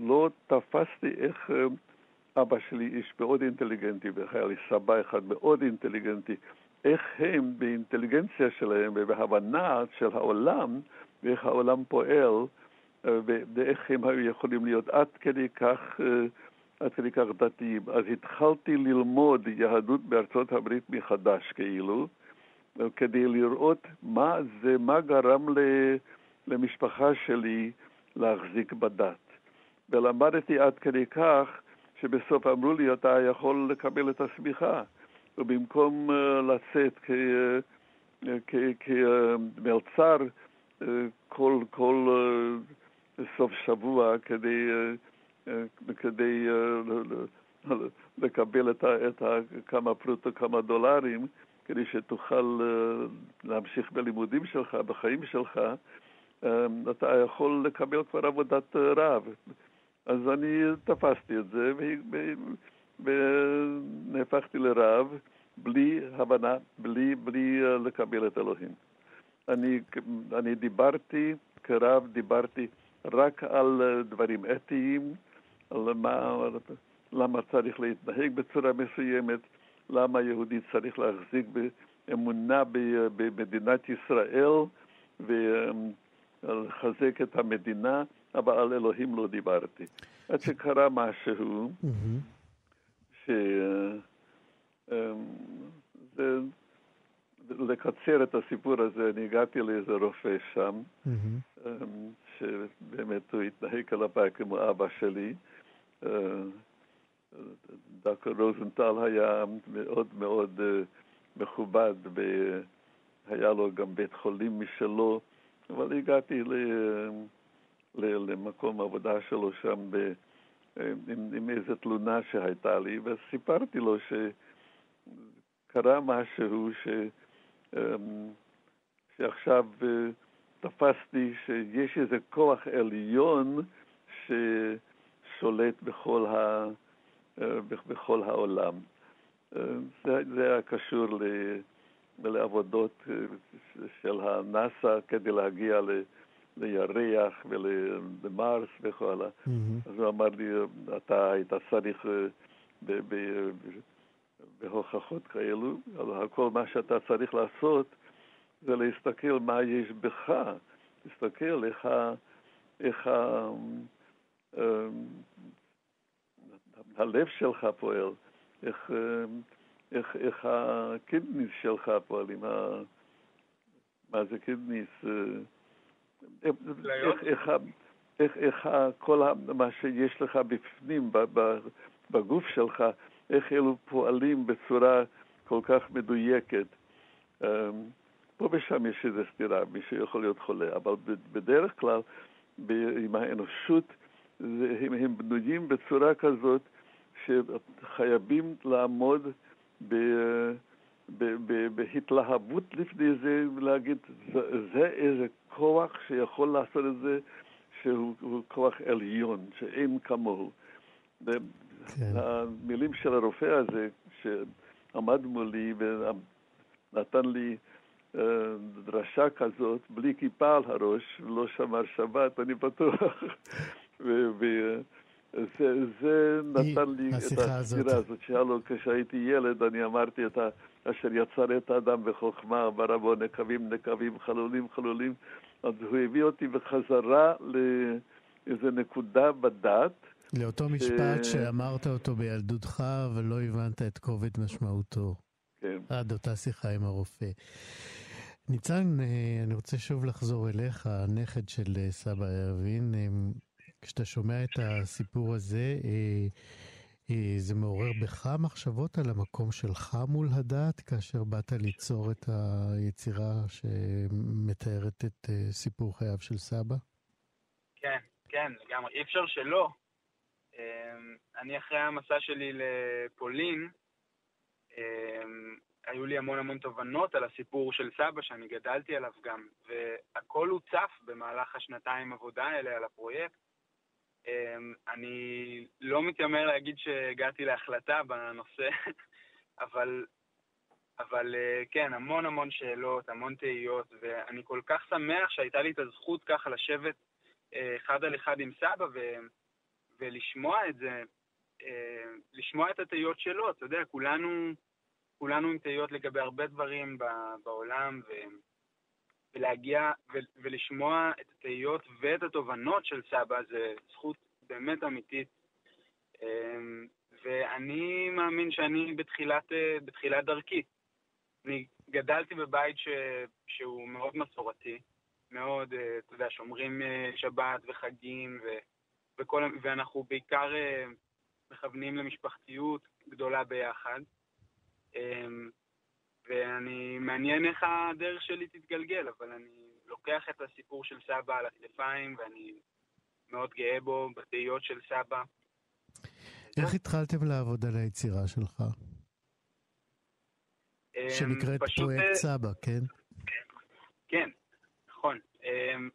לא תפסתי איך אה, אבא שלי איש מאוד אינטליגנטי, והיה לי סבא אחד מאוד אינטליגנטי, איך הם באינטליגנציה שלהם ובהבנה של העולם ואיך העולם פועל אה, ואיך הם היו יכולים להיות עד כדי כך, אה, עד כדי כך דתיים. אז התחלתי ללמוד יהדות בארצות הברית מחדש כאילו, כדי לראות מה זה, מה גרם למשפחה שלי להחזיק בדת. ולמדתי עד כדי כך שבסוף אמרו לי, אתה יכול לקבל את השמיכה. ובמקום uh, לצאת כמלצר uh, uh, כל, כל סוף שבוע כדי, כדי לקבל את, את כמה פרוטו, כמה דולרים, כדי שתוכל להמשיך בלימודים שלך, בחיים שלך, אתה יכול לקבל כבר עבודת רב. אז אני תפסתי את זה ונהפכתי לרב בלי הבנה, בלי, בלי אה, לקבל את אלוהים. אני, אני דיברתי, כרב דיברתי רק על אה, דברים אתיים, על מה, למה צריך להתנהג בצורה מסוימת, למה יהודי צריך להחזיק באמונה במדינת ישראל ולחזק את המדינה. אבל על אלוהים לא דיברתי. עד שקרה משהו, ש... אמ, זה... לקצר את הסיפור הזה, אני הגעתי לאיזה רופא שם, אמ, שבאמת הוא התנהג כלפיי כמו אבא שלי. אה, דוקטור רוזנטל היה מאוד מאוד אה, מכובד, והיה לו גם בית חולים משלו, אבל הגעתי ל... למקום העבודה שלו שם ב, עם, עם איזו תלונה שהייתה לי, וסיפרתי לו שקרה משהו ש, אמ, שעכשיו אה, תפסתי שיש איזה כוח עליון ששולט בכל, ה, אה, בכל העולם. אה, זה, זה היה קשור ל, לעבודות של הנאס"א כדי להגיע ל... לירח ולמרס וכל הלאה. Mm-hmm. אז הוא אמר לי, אתה היית צריך אה, בהוכחות כאלו, על כל מה שאתה צריך לעשות זה להסתכל מה יש בך, להסתכל איך, ה, איך ה, אה, הלב שלך פועל, איך, אה, איך, איך הקידניס שלך פועלים, מה זה קידניס? איך, איך, איך, איך כל מה שיש לך בפנים, בגוף שלך, איך אלו פועלים בצורה כל כך מדויקת. אמ, פה ושם יש איזו סתירה, מי שיכול להיות חולה, אבל בדרך כלל עם האנושות הם, הם בנויים בצורה כזאת שחייבים לעמוד ב... בהתלהבות לפני זה, ולהגיד, זה, זה איזה כוח שיכול לעשות את זה, שהוא כוח עליון, שאין כמוהו. כן. המילים של הרופא הזה, שעמד מולי ונתן לי uh, דרשה כזאת, בלי כיפה על הראש, ולא שמר שבת, אני בטוח. [laughs] זה, זה נתן לי את הסתירה הזאת, שהיה לו כשהייתי ילד, אני אמרתי את ה... אשר יצר את האדם בחוכמה, ברא בו נקבים נקבים, חלולים חלולים. אז הוא הביא אותי בחזרה לאיזה נקודה בדת. לאותו משפט. שאמרת אותו בילדותך, ולא הבנת את כובד משמעותו. כן. עד אותה שיחה עם הרופא. ניצן, אה, אני רוצה שוב לחזור אליך, הנכד של אה, סבא ארווין. אה, כשאתה שומע את הסיפור הזה, זה מעורר בך מחשבות על המקום שלך מול הדת, כאשר באת ליצור את היצירה שמתארת את אה, סיפור חייו של סבא? כן, כן, לגמרי. אי אפשר שלא. אמ, אני אחרי המסע שלי לפולין, אמ, היו לי המון המון תובנות על הסיפור של סבא, שאני גדלתי עליו גם, והכל הוצף במהלך השנתיים עבודה האלה על הפרויקט. אמ, אני לא מתיימר להגיד שהגעתי להחלטה בנושא, [laughs] אבל, אבל אה, כן, המון המון שאלות, המון תהיות, ואני כל כך שמח שהייתה לי את הזכות ככה לשבת אה, אחד על אחד עם סבא ו, ולשמוע את זה, אה, לשמוע את התהיות שלו, אתה יודע, כולנו, כולנו עם תהיות לגבי הרבה דברים בעולם, ו... ולהגיע ולשמוע את התהיות ואת התובנות של סבא זה זכות באמת אמיתית. אמ, ואני מאמין שאני בתחילת, בתחילת דרכי. אני גדלתי בבית ש... שהוא מאוד מסורתי, מאוד, אה, אתה יודע, שומרים אה, שבת וחגים, ו... וכל... ואנחנו בעיקר אה, מכוונים למשפחתיות גדולה ביחד. ואני, מעניין איך הדרך שלי תתגלגל, אבל אני לוקח את הסיפור של סבא על הכתפיים, ואני מאוד גאה בו, בתהיות של סבא. איך התחלתם לעבוד על היצירה שלך? אמ, שנקראת פשוט, פרויקט אה, סבא, כן? כן, נכון. אמ,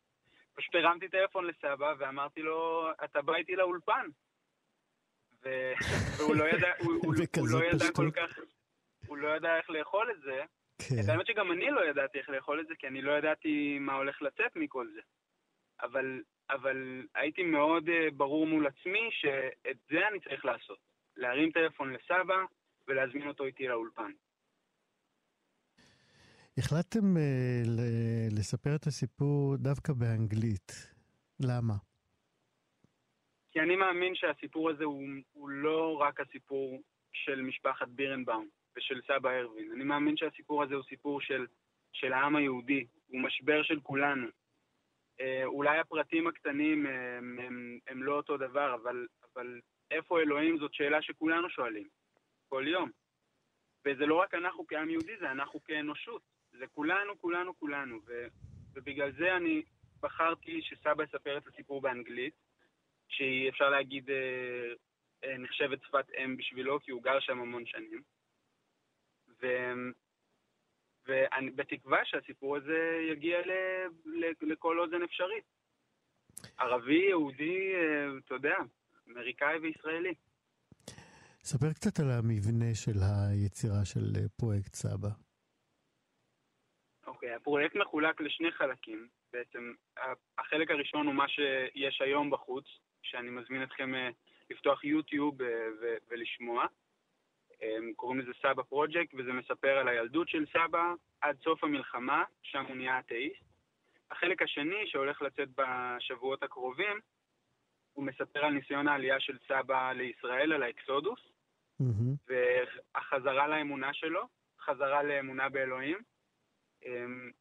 פשוט הרמתי טלפון לסבא ואמרתי לו, אתה בא איתי לאולפן. והוא לא ידע, הוא, הוא, הוא בכזאת לא ידע. כל כך, לא ידע איך לאכול את זה. כן. את האמת שגם אני לא ידעתי איך לאכול את זה, כי אני לא ידעתי מה הולך לצאת מכל זה. אבל, אבל הייתי מאוד uh, ברור מול עצמי שאת זה אני צריך לעשות. להרים טלפון לסבא ולהזמין אותו איתי לאולפן. החלטתם אה, ל- לספר את הסיפור דווקא באנגלית. למה? כי אני מאמין שהסיפור הזה הוא, הוא לא רק הסיפור של משפחת בירנבאום ושל סבא ארווין. אני מאמין שהסיפור הזה הוא סיפור של, של העם היהודי, הוא משבר של כולנו. אה, אולי הפרטים הקטנים הם, הם, הם לא אותו דבר, אבל, אבל איפה אלוהים זאת שאלה שכולנו שואלים, כל יום. וזה לא רק אנחנו כעם יהודי, זה אנחנו כאנושות. זה כולנו, כולנו, כולנו. ו, ובגלל זה אני בחרתי שסבא יספר את הסיפור באנגלית, שהיא, אפשר להגיד, אה, אה, נחשבת שפת אם בשבילו, כי הוא גר שם המון שנים. ו... ובתקווה שהסיפור הזה יגיע ל... ל... לכל אוזן אפשרית. ערבי, יהודי, אה, אתה יודע, אמריקאי וישראלי. ספר קצת על המבנה של היצירה של אה, פרויקט סבא. אוקיי, הפרויקט מחולק לשני חלקים. בעצם החלק הראשון הוא מה שיש היום בחוץ, שאני מזמין אתכם אה, לפתוח יוטיוב ולשמוע. קוראים לזה סבא פרויקט, וזה מספר על הילדות של סבא עד סוף המלחמה, שם הוא נהיה אתאיסט. החלק השני, שהולך לצאת בשבועות הקרובים, הוא מספר על ניסיון העלייה של סבא לישראל, על האקסודוס, מהמם. והחזרה לאמונה שלו, חזרה לאמונה באלוהים, אמ,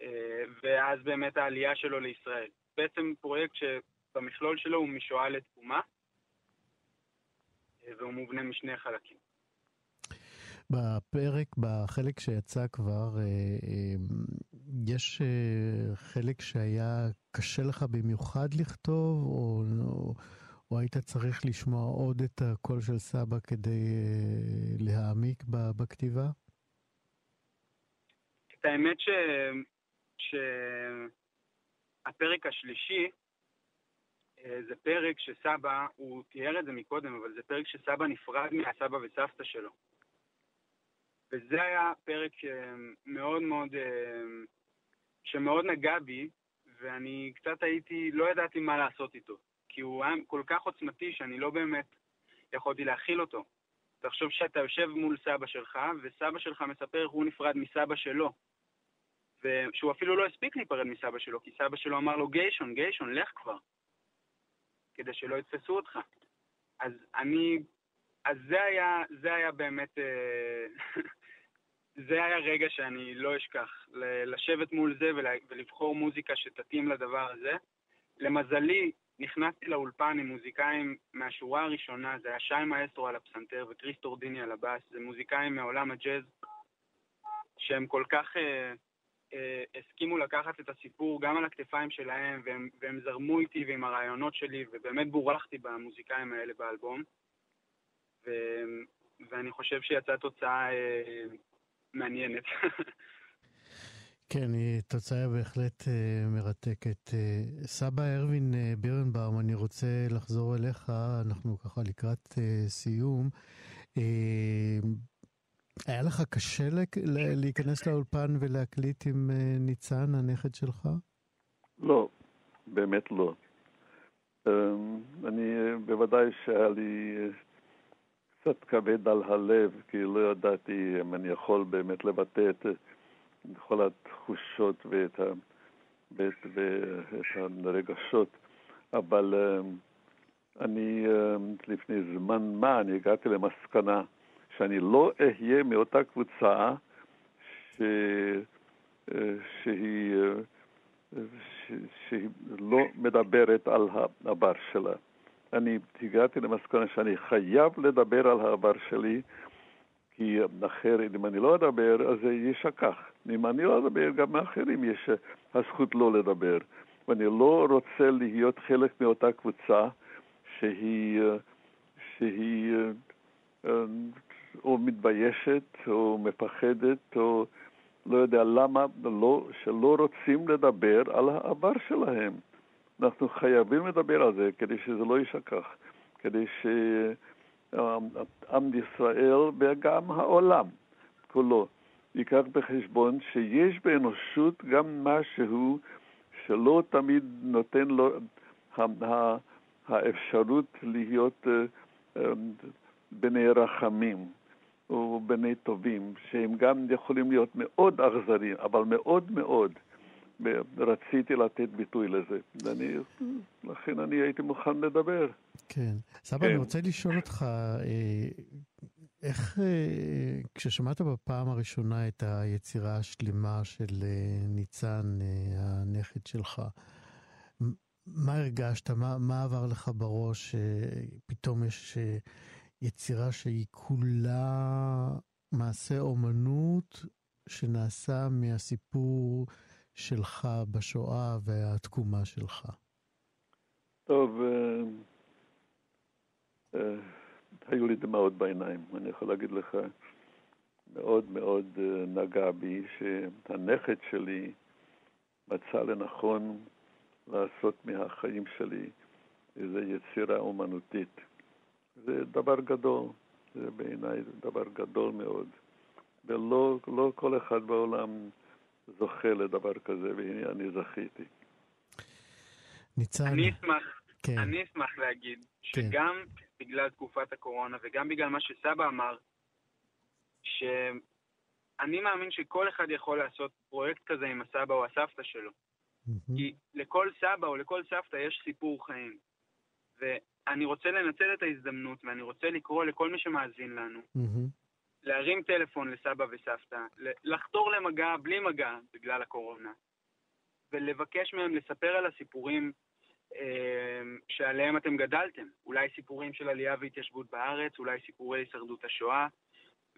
אה, ואז באמת העלייה שלו לישראל. בעצם פרויקט שבמכלול שלו הוא משואה לתקומה, אה, והוא מובנה משני חלקים. בפרק, בחלק שיצא כבר, אה, אה, יש אה, חלק שהיה קשה לך במיוחד לכתוב, או, או, או היית צריך לשמוע עוד את הקול של סבא כדי להעמיק בכתיבה? את האמת ש... השלישי זה פרק שסבא, הוא תיאר את זה מקודם, אבל זה פרק שסבא נפרד מהסבא וסבתא שלו. וזה היה פרק אה, מאוד מאוד, אה, שמאוד נגע בי, ואני קצת הייתי, לא ידעתי מה לעשות איתו. כי הוא היה כל כך עוצמתי שאני לא באמת יכולתי להכיל אותו. תחשוב שאתה יושב מול סבא שלך, וסבא שלך מספר איך הוא נפרד מסבא שלו. ושהוא אפילו לא הספיק להיפרד מסבא שלו, כי סבא שלו אמר לו, גיישון, גיישון, לך כבר. כדי שלא יתפסו אותך. אז אני, אז זה היה, זה היה באמת, אה, [laughs] זה היה רגע שאני לא אשכח. לשבת מול זה ולבחור מוזיקה שתתאים לדבר הזה. למזלי, נכנסתי לאולפן עם מוזיקאים מהשורה הראשונה, זה היה שי מאסטרו על הפסנתר וכריס טורדיני על הבאס, זה מוזיקאים מעולם הג'אז, שהם כל כך אה, אה, הסכימו לקחת את הסיפור גם על הכתפיים שלהם, והם, והם זרמו איתי ועם הרעיונות שלי, ובאמת בורכתי במוזיקאים האלה באלבום. ו, ואני חושב שיצאה תוצאה אה, מעניינת. [laughs] כן, היא תוצאה בהחלט אה, מרתקת. אה, סבא ארווין אה, בירנבאום, אני רוצה לחזור אליך, אנחנו ככה לקראת אה, סיום. אה, היה לך קשה להיכנס לאולפן ולהקליט עם אה, ניצן, הנכד שלך? לא, באמת לא. אמ, אני, בוודאי שהיה לי קצת כבד על הלב, כי לא ידעתי אם אני יכול באמת לבטא את אה, כל התחושות ואת, ה, ואת, ואת הרגשות, אבל אמ, אני אמ, לפני זמן מה אני הגעתי למסקנה שאני לא אהיה מאותה קבוצה ש... שהיא, ש... שהיא לא מדברת על העבר שלה. אני הגעתי למסקנה שאני חייב לדבר על העבר שלי, כי אחרת, אם אני לא אדבר, אז זה יישכח. אם אני לא אדבר, גם מאחרים יש הזכות לא לדבר. ואני לא רוצה להיות חלק מאותה קבוצה שהיא, שהיא או מתביישת או מפחדת או לא יודע למה, לא, שלא רוצים לדבר על העבר שלהם. אנחנו חייבים לדבר על זה כדי שזה לא יישכח, כדי שעם ישראל וגם העולם כולו ייקח בחשבון שיש באנושות גם משהו שלא תמיד נותן לו האפשרות להיות אה, אה, בני רחמים או בני טובים, שהם גם יכולים להיות מאוד אכזריים, אבל מאוד מאוד. רציתי לתת ביטוי לזה, ואני, לכן אני הייתי מוכן לדבר. כן. סבא, כן. אני רוצה לשאול אותך, אה, איך, אה, כששמעת בפעם הראשונה את היצירה השלמה של אה, ניצן, הנכד שלך, מה הרגשת? מה, מה עבר לך בראש? פתאום יש יצירה שהיא כולה מעשה אומנות שנעשה מהסיפור שלך בשואה והתקומה שלך? טוב, אה, אה, היו לי דמעות בעיניים. אני יכול להגיד לך, מאוד מאוד אה, נגע בי שהנכד שלי מצא לנכון לעשות מהחיים שלי איזו יצירה אומנותית. זה דבר גדול, זה בעיניי דבר גדול מאוד. ולא לא כל אחד בעולם זוכה לדבר כזה, והנה אני זכיתי. ניצן. אני אשמח, כן. אני אשמח להגיד כן. שגם כן. בגלל תקופת הקורונה וגם בגלל מה שסבא אמר, שאני מאמין שכל אחד יכול לעשות פרויקט כזה עם הסבא או הסבתא שלו. Mm-hmm. כי לכל סבא או לכל סבתא יש סיפור חיים. ואני רוצה לנצל את ההזדמנות ואני רוצה לקרוא לכל מי שמאזין לנו, mm-hmm. להרים טלפון לסבא וסבתא, לחתור למגע בלי מגע בגלל הקורונה, ולבקש מהם לספר על הסיפורים אה, שעליהם אתם גדלתם. אולי סיפורים של עלייה והתיישבות בארץ, אולי סיפורי הישרדות השואה,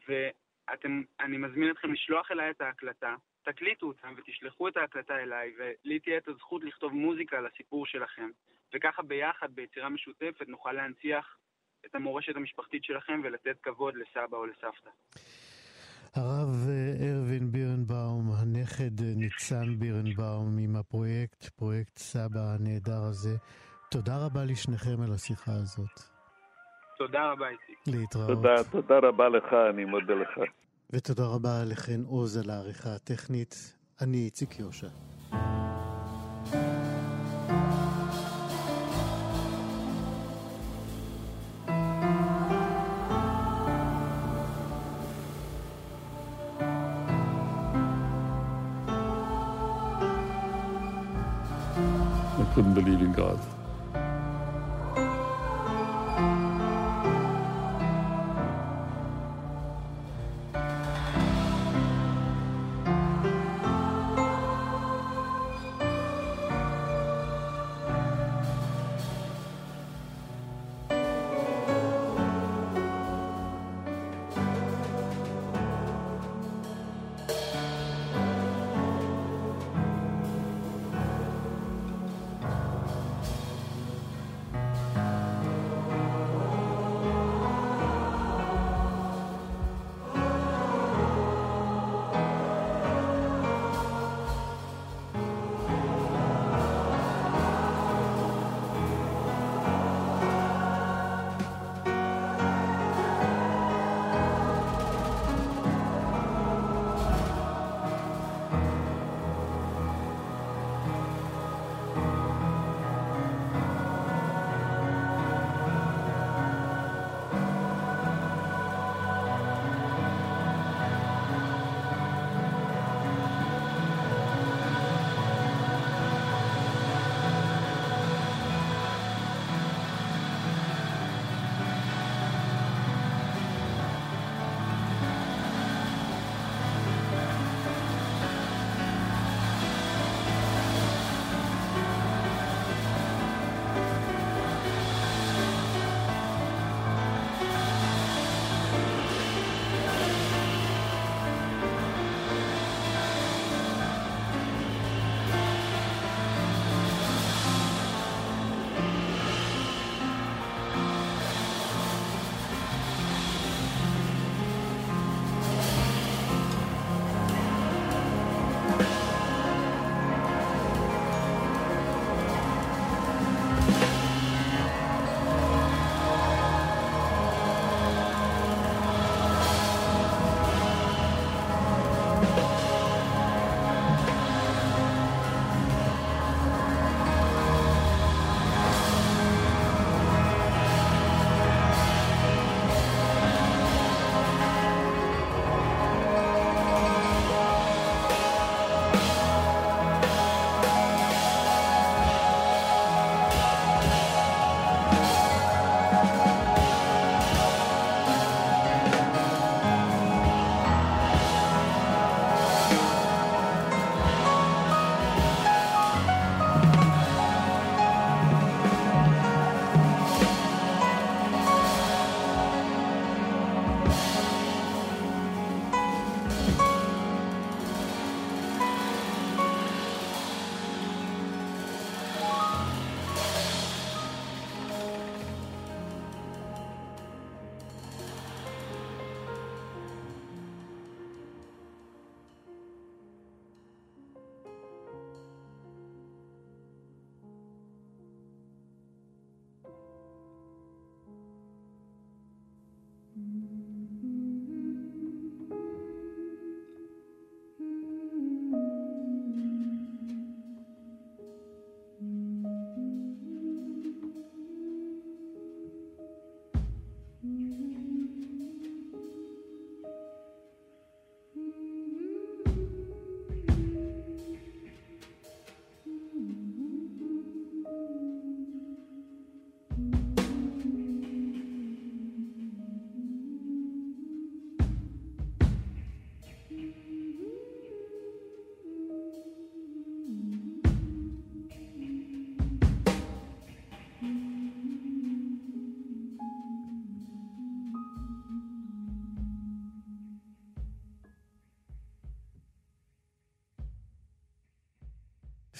ואני מזמין אתכם לשלוח אליי את ההקלטה, תקליטו אותם ותשלחו את ההקלטה אליי, ולי תהיה את הזכות לכתוב מוזיקה לסיפור שלכם, וככה ביחד, ביצירה משותפת, נוכל להנציח את המורשת המשפחתית שלכם ולתת כבוד לסבא או לסבתא. הרב אה, ארווין בירנבאום, הנכד אה, ניצן בירנבאום עם הפרויקט, פרויקט סבא הנהדר הזה, תודה רבה לשניכם על השיחה הזאת. תודה רבה, איציק. להתראות. תודה, תודה רבה לך, אני מודה לך. ותודה רבה לכן עוז על העריכה הטכנית. אני איציק יושע. Couldn't believe in God.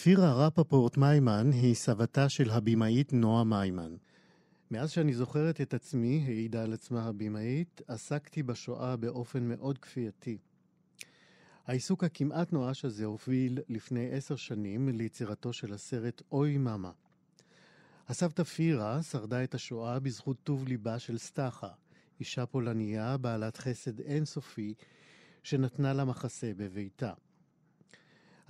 פירה רפפורט מיימן היא סבתה של הבמאית נועה מיימן. מאז שאני זוכרת את עצמי, העידה על עצמה הבמאית, עסקתי בשואה באופן מאוד כפייתי. העיסוק הכמעט נואש הזה הוביל לפני עשר שנים ליצירתו של הסרט "אוי מאמה". הסבתא פירה שרדה את השואה בזכות טוב ליבה של סטחה, אישה פולניה בעלת חסד אינסופי, שנתנה לה מחסה בביתה.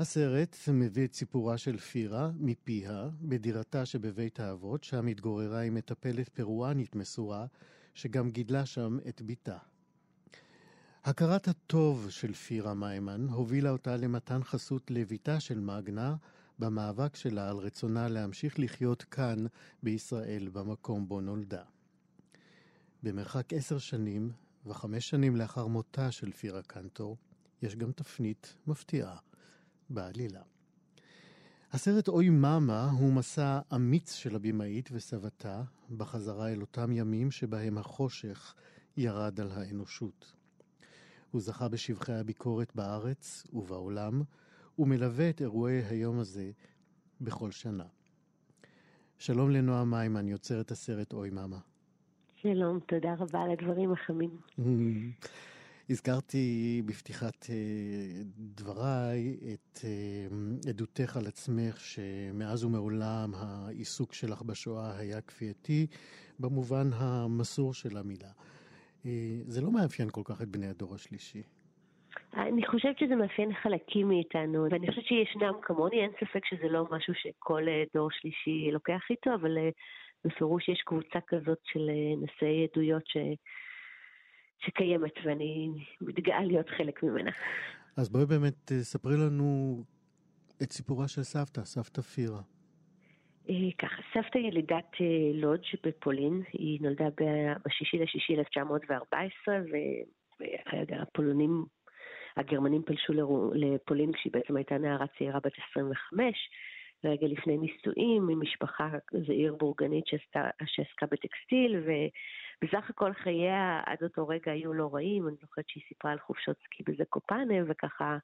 הסרט מביא את סיפורה של פירה מפיה בדירתה שבבית האבות, שם התגוררה עם מטפלת פרואנית מסורה, שגם גידלה שם את בתה. הכרת הטוב של פירה מיימן הובילה אותה למתן חסות לביתה של מגנה במאבק שלה על רצונה להמשיך לחיות כאן בישראל במקום בו נולדה. במרחק עשר שנים וחמש שנים לאחר מותה של פירה קנטור, יש גם תפנית מפתיעה בעלילה. הסרט אוי מאמה הוא מסע אמיץ של הבמאית וסבתה בחזרה אל אותם ימים שבהם החושך ירד על האנושות. הוא זכה בשבחי הביקורת בארץ ובעולם, ומלווה את אירועי היום הזה בכל שנה. שלום לנועה מיימן, יוצרת הסרט אוי מאמה. שלום, תודה רבה על הדברים החמים. [laughs] הזכרתי בפתיחת אה, דבריי את אה, עדותך על עצמך שמאז ומעולם העיסוק שלך בשואה היה כפייתי במובן המסור של המילה. אה, זה לא מאפיין כל כך את בני הדור השלישי. אני חושבת שזה מאפיין חלקים מאיתנו, ואני חושבת שישנם כמוני, אין ספק שזה לא משהו שכל דור שלישי לוקח איתו, אבל בפירוש יש קבוצה כזאת של נשאי עדויות ש... שקיימת, ואני מתגאה להיות חלק ממנה. אז בואי באמת אה, ספרי לנו את סיפורה של סבתא, סבתא פירה. אה, ככה, סבתא ילידת אה, לודג' בפולין, היא נולדה בשישי לשישי 1914, והפולנים, הגרמנים פלשו לפולין כשהיא בעצם הייתה נערה צעירה בת 25, רגע לפני נישואים, ממשפחה, זו עיר בורגנית שעסקה בטקסטיל, ו... בסך הכל חייה עד אותו רגע היו לא רעים, אני זוכרת שהיא סיפרה על חופשות סקי בזקופנה, וככה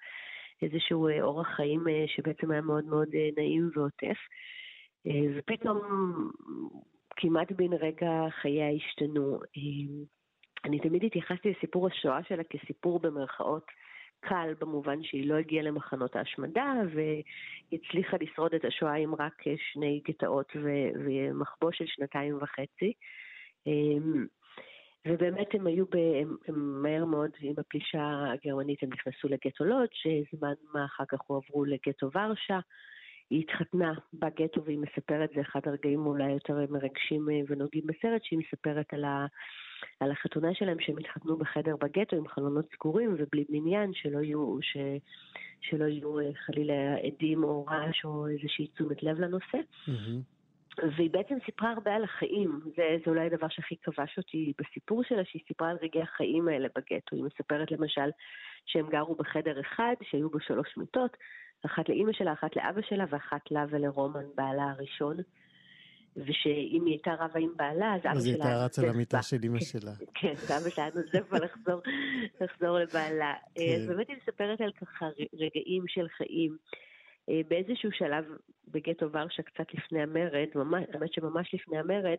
איזשהו אה, אורח חיים אה, שבעצם היה מאוד מאוד אה, נעים ועוטף. ופתאום כמעט בן רגע חייה השתנו. אני תמיד התייחסתי לסיפור השואה שלה כסיפור במרכאות קל, במובן שהיא לא הגיעה למחנות ההשמדה, והצליחה לשרוד את השואה עם רק שני גטאות ומחבוש של שנתיים וחצי. אמ, ובאמת הם היו, ב, הם, הם מהר מאוד עם הפלישה הגרמנית הם נכנסו לגטו לוד, שזמן מה אחר כך הועברו לגטו ורשה. היא התחתנה בגטו והיא מספרת, זה אחד הרגעים אולי יותר מרגשים אה, ונוגעים בסרט, שהיא מספרת על, ה, על החתונה שלהם שהם התחתנו בחדר בגטו עם חלונות סגורים ובלי בניין, שלא יהיו, ש, שלא יהיו אה, חלילה עדים או רעש או איזושהי תשומת לב לנושא. Mm-hmm. והיא בעצם סיפרה הרבה על החיים, זה, זה אולי הדבר שהכי כבש אותי בסיפור שלה, שהיא סיפרה על רגעי החיים האלה בגטו. היא מספרת למשל שהם גרו בחדר אחד, שהיו בו שלוש מיטות, אחת לאימא שלה, אחת לאבא שלה ואחת לה ולרומן, בעלה הראשון. ושאם היא הייתה רבה עם בעלה, אז אבא שלה... אז היא הייתה רצה למיטה של אימא שלה. [laughs] כן, אבא שלה נוזף לחזור, לחזור לבעלה. כן. אז באמת היא מספרת על ככה רגעים של חיים. אה, באיזשהו שלב בגטו ורשה, קצת לפני המרד, האמת שממש לפני המרד,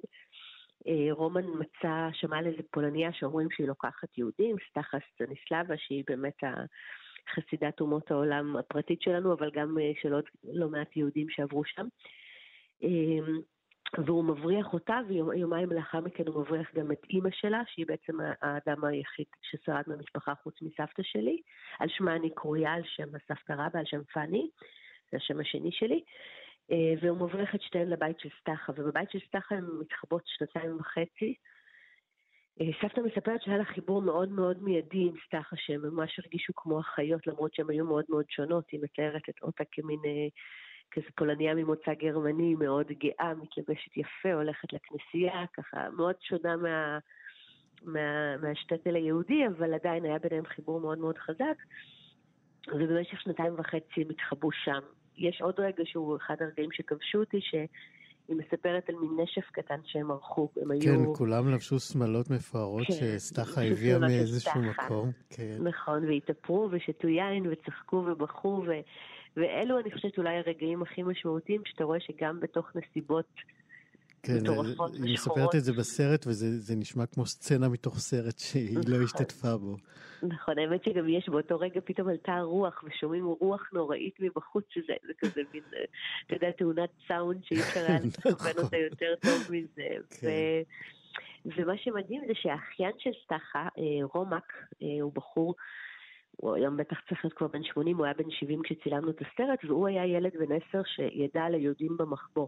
אה, רומן מצא, שמע על איזה פולניה שאומרים שהיא לוקחת יהודים, סטחה סטניסלבה, שהיא באמת חסידת אומות העולם הפרטית שלנו, אבל גם אה, של עוד לא מעט יהודים שעברו שם. והוא מבריח אותה, ויומיים לאחר מכן הוא מבריח גם את אימא שלה, שהיא בעצם האדם היחיד ששרד מהמשפחה חוץ מסבתא שלי. על שמה אני קרויה, על שם הסבתא רבא, על שם פאני. זה השם השני שלי, אה, והוא מבריח את שתיהן לבית של סטחה, ובבית של סטחה הן מתחבות שנתיים וחצי. אה, סבתא מספרת שהיה לה חיבור מאוד מאוד מיידי עם סטחה, שהם ממש הרגישו כמו אחיות, למרות שהן היו מאוד מאוד שונות. היא מתארת את אותה כמין, אה, כזה פולניה ממוצא גרמני, מאוד גאה, מתלבשת יפה, הולכת לכנסייה, ככה מאוד שונה מה, מה, מהשטטל היהודי, אבל עדיין היה ביניהם חיבור מאוד מאוד חזק. ובמשך שנתיים וחצי הם התחבאו שם. יש עוד רגע שהוא אחד הרגעים שכבשו אותי, שהיא מספרת על מין נשף קטן שהם ערכו. הם היו... כן, כולם לבשו שמלות מפוארות כן, שסטחה הביאה מאיזשהו מקום. כן. נכון, והתאפרו ושתו יין וצחקו ובכו, ו... ואלו, אני חושבת, אולי הרגעים הכי משמעותיים, שאתה רואה שגם בתוך נסיבות כן, מטורפות היא. מספרת את זה בסרט, וזה נשמע כמו סצנה מתוך סרט שהיא לא נכון. השתתפה בו. נכון, האמת שגם יש באותו רגע פתאום עלתה רוח, ושומעים רוח נוראית מבחוץ, שזה זה כזה מין, אה, אתה יודע, תאונת סאונד שאי אפשר היה [laughs] לכוון. אותה יותר טוב מזה. כן. ומה שמדהים זה שהאחיין של סטחה, אה, רומק, אה, הוא בחור, הוא היום בטח צריך להיות כבר בן 80, הוא היה בן 70 כשצילמנו את הסרט, והוא היה ילד בן 10 שידע על היהודים במחבוא.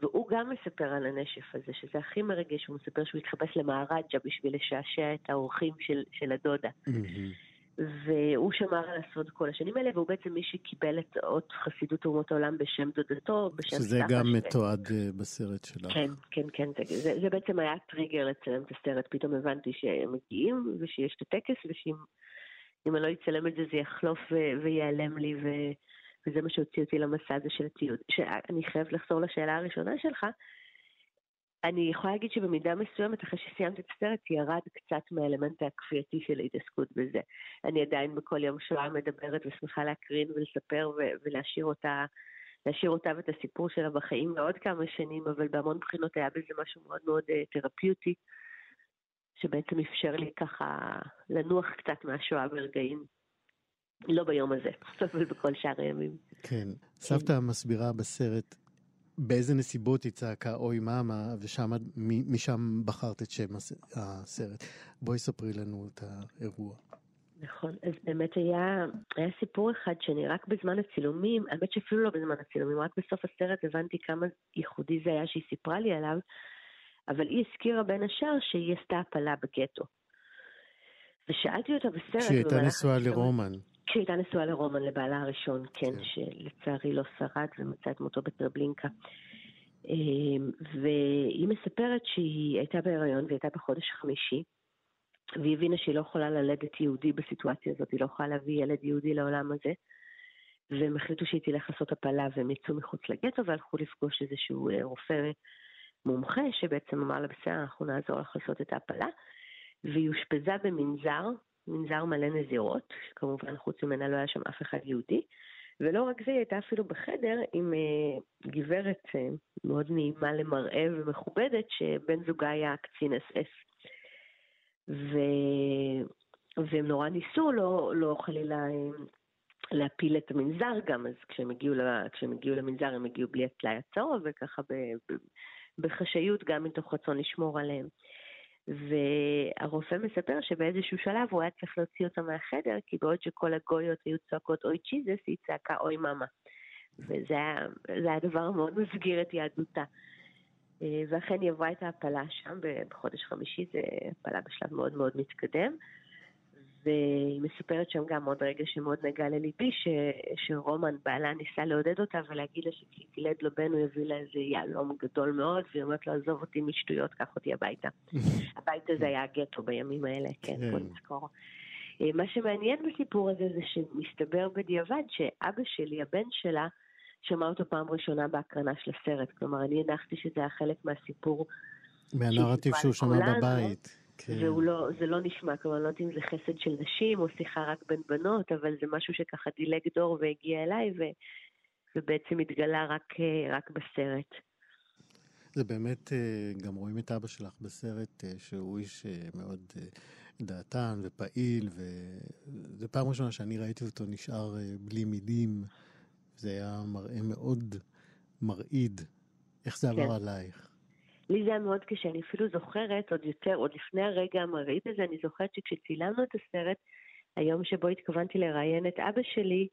והוא גם מספר על הנשף הזה, שזה הכי מרגש, הוא מספר שהוא התחפש למהרג'ה בשביל לשעשע את האורחים של, של הדודה. מהמם. והוא שמר על הסוד כל השנים האלה, והוא בעצם מי שקיבל את אות חסידות אומות העולם בשם דודתו, בשם שזה גם ש- מתועד אה, בסרט שלך. כן, כן, כן, זה, זה, בעצם היה טריגר לצלם את הסרט, פתאום הבנתי שהם מגיעים ושיש את הטקס ושאם אם אני לא אצלם את זה זה יחלוף ו- וייעלם לי ו, וזה מה שהוציא אותי למסע הזה של התיעוד. שאני חייבת לחזור לשאלה הראשונה שלך, אני יכולה להגיד שבמידה מסוימת אחרי שסיימתי את הסרט ירד קצת מהאלמנט הכפייתי של ההתעסקות בזה. אני עדיין בכל יום שואה מדברת ושמחה להקרין ולספר ו- ולהשאיר אותה להשאיר אותה ואת הסיפור שלה בחיים לעוד כמה שנים, אבל בהמון בחינות היה בזה משהו מאוד מאוד אה, תרפיוטי, שבעצם אפשר לי ככה לנוח קצת מהשואה ברגעים. לא ביום הזה, [laughs] אבל בכל שאר הימים. כן. סבתא מסבירה בסרט באיזה נסיבות היא צעקה אוי מאמה, ומשם בחרת את שם הס- הסרט. בואי ספרי לנו את האירוע. נכון, אז באמת היה, היה סיפור אחד שאני רק בזמן הצילומים, האמת שאפילו לא בזמן הצילומים, רק בסוף הסרט הבנתי כמה ייחודי זה היה שהיא סיפרה לי עליו, אבל היא הזכירה בין השאר שהיא עשתה הפלה בגטו. ושאלתי אותה בסרט, כשהיא הייתה נשואה לרומן. כשהיא הייתה נשואה לרומן, לבעלה הראשון, כן, כן. שלצערי לא שרד ומצא את מותו בטרבלינקה. אמ, והיא מספרת שהיא הייתה בהיריון והיא הייתה בחודש חמישי, והיא הבינה שהיא לא יכולה ללדת יהודי בסיטואציה הזאת, היא לא יכולה להביא ילד יהודי לעולם הזה. והם החליטו שהיא תלך לעשות הפלה והם יצאו מחוץ לגטו והלכו לפגוש איזשהו אה, רופא מומחה שבעצם אמר לה בסדר אנחנו נעזור לך לעשות את ההפלה והיא אושפזה במנזר, מנזר מלא נזירות, שכמובן חוץ ממנה לא היה שם אף אחד יהודי ולא רק זה, היא הייתה אפילו בחדר עם אה, גברת אה, מאוד נעימה למראה ומכובדת שבן זוגה היה קצין אס אס. ו... והם נורא ניסו לא, לא חלילה אה, להפיל את המנזר גם, אז כשהם הגיעו, ל... כשהם הגיעו למנזר הם הגיעו בלי הטלאי הצהוב וככה. ב... בחשאיות גם מתוך רצון לשמור עליהם. והרופא מספר שבאיזשהו שלב הוא היה צריך להוציא אותה מהחדר, כי בעוד שכל הגויות היו צועקות אוי צ'יזס, היא צעקה אוי מאמה. וזה היה, היה דבר מאוד מסגיר את יהדותה. אה, ואכן היא עברה את ההפלה שם בחודש חמישי, זה הפלה בשלב מאוד מאוד מתקדם. והיא מספרת שם גם עוד רגע שמאוד נגע לליבי, ש, שרומן בעלה ניסה לעודד אותה ולהגיד לה שכשהיא תלד לו בן הוא יביא לה איזה יהלום גדול מאוד, והיא אומרת לו עזוב אותי משטויות, קח אותי הביתה. [laughs] הבית הזה היה הגטו בימים האלה, כן, כן. בוא נזכור. אה, מה שמעניין בסיפור הזה זה שמסתבר בדיעבד שאבא שלי, הבן שלה, שמע אותו פעם ראשונה בהקרנה של הסרט. כלומר, אני הנחתי שזה היה חלק מהסיפור, מהנרטיב שהוא שמע בבית. כן. לא, זה לא נשמע, כלומר, אני לא יודעת אם זה חסד של נשים או שיחה רק בין בנות, אבל זה משהו שככה דילג דור והגיע אליי, ו, ובעצם התגלה רק, אה, רק בסרט. זה באמת, אה, גם רואים את אבא שלך בסרט, אה, שהוא איש מאוד דעתן ופעיל, וזו פעם ראשונה שאני ראיתי אותו נשאר בלי מילים. זה היה מראה מאוד מרעיד. איך זה עבר כן. עלייך? לי זה היה מאוד קשה, אני אפילו זוכרת, עוד יותר, עוד לפני הרגע המרעיד הזה, אני זוכרת שכשצילמנו את הסרט, היום שבו התכוונתי לראיין את אבא שלי,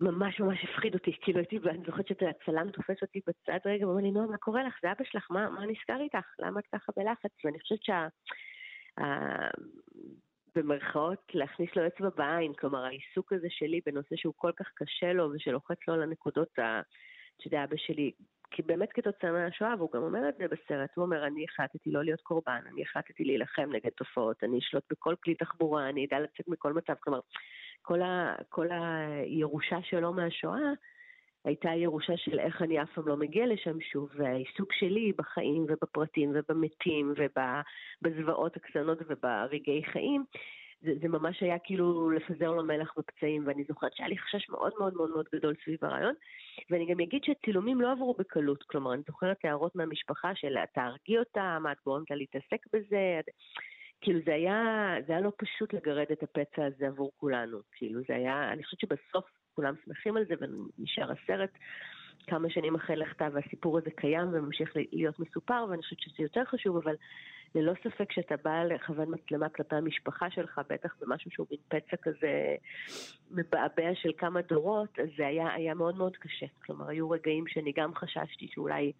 ממש ממש הפחיד אותי, [laughs] כאילו הייתי, אני זוכרת שהצלם תופס אותי בצד רגע, ואומר לי, נועה, מה קורה לך? זה אבא שלך, מה, מה נסגר איתך? למה את ככה בלחץ? ואני חושבת שה... ה... במרכאות, להכניס לו אצבע בעין, כלומר העיסוק הזה שלי בנושא שהוא כל כך קשה לו ושלוחץ לו על הנקודות. אתה יודע, אבא שלי, כי באמת כתוצאה מהשואה, והוא גם אומר את זה בסרט, הוא אומר, אני החלטתי לא להיות קורבן, אני החלטתי להילחם נגד תופעות, אני אשלוט בכל כלי תחבורה, אני אדע לצאת מכל מצב, כלומר, כל, ה... כל הירושה שלו מהשואה, הייתה ירושה של איך אני אף פעם לא מגיע לשם שוב, והעיסוק שלי בחיים ובפרטים ובמתים ובזוועות הקטנות וברגעי חיים, זה, זה ממש היה כאילו לפזר לו מלח בפצעים, ואני זוכרת שהיה לי חשש מאוד מאוד מאוד מאוד גדול סביב הרעיון. ואני גם אגיד שהצילומים לא עברו בקלות, כלומר, אני זוכרת הערות מהמשפחה של תהרגי אותה, מה את גורמת לה להתעסק בזה. כאילו זה היה, זה היה לא פשוט לגרד את הפצע הזה עבור כולנו. כאילו זה היה, אני חושבת שבסוף כולם שמחים על זה ונשאר הסרט. כמה שנים אחרי לכתה והסיפור הזה קיים וממשיך להיות מסופר, ואני חושבת שזה יותר חשוב, אבל ללא ספק שאתה בא לכוון מצלמה כלפי המשפחה שלך, בטח במשהו שהוא מין פצע כזה מבעבע של כמה דורות, אז זה היה, היה מאוד מאוד קשה. כלומר, היו רגעים שאני גם חששתי שאולי...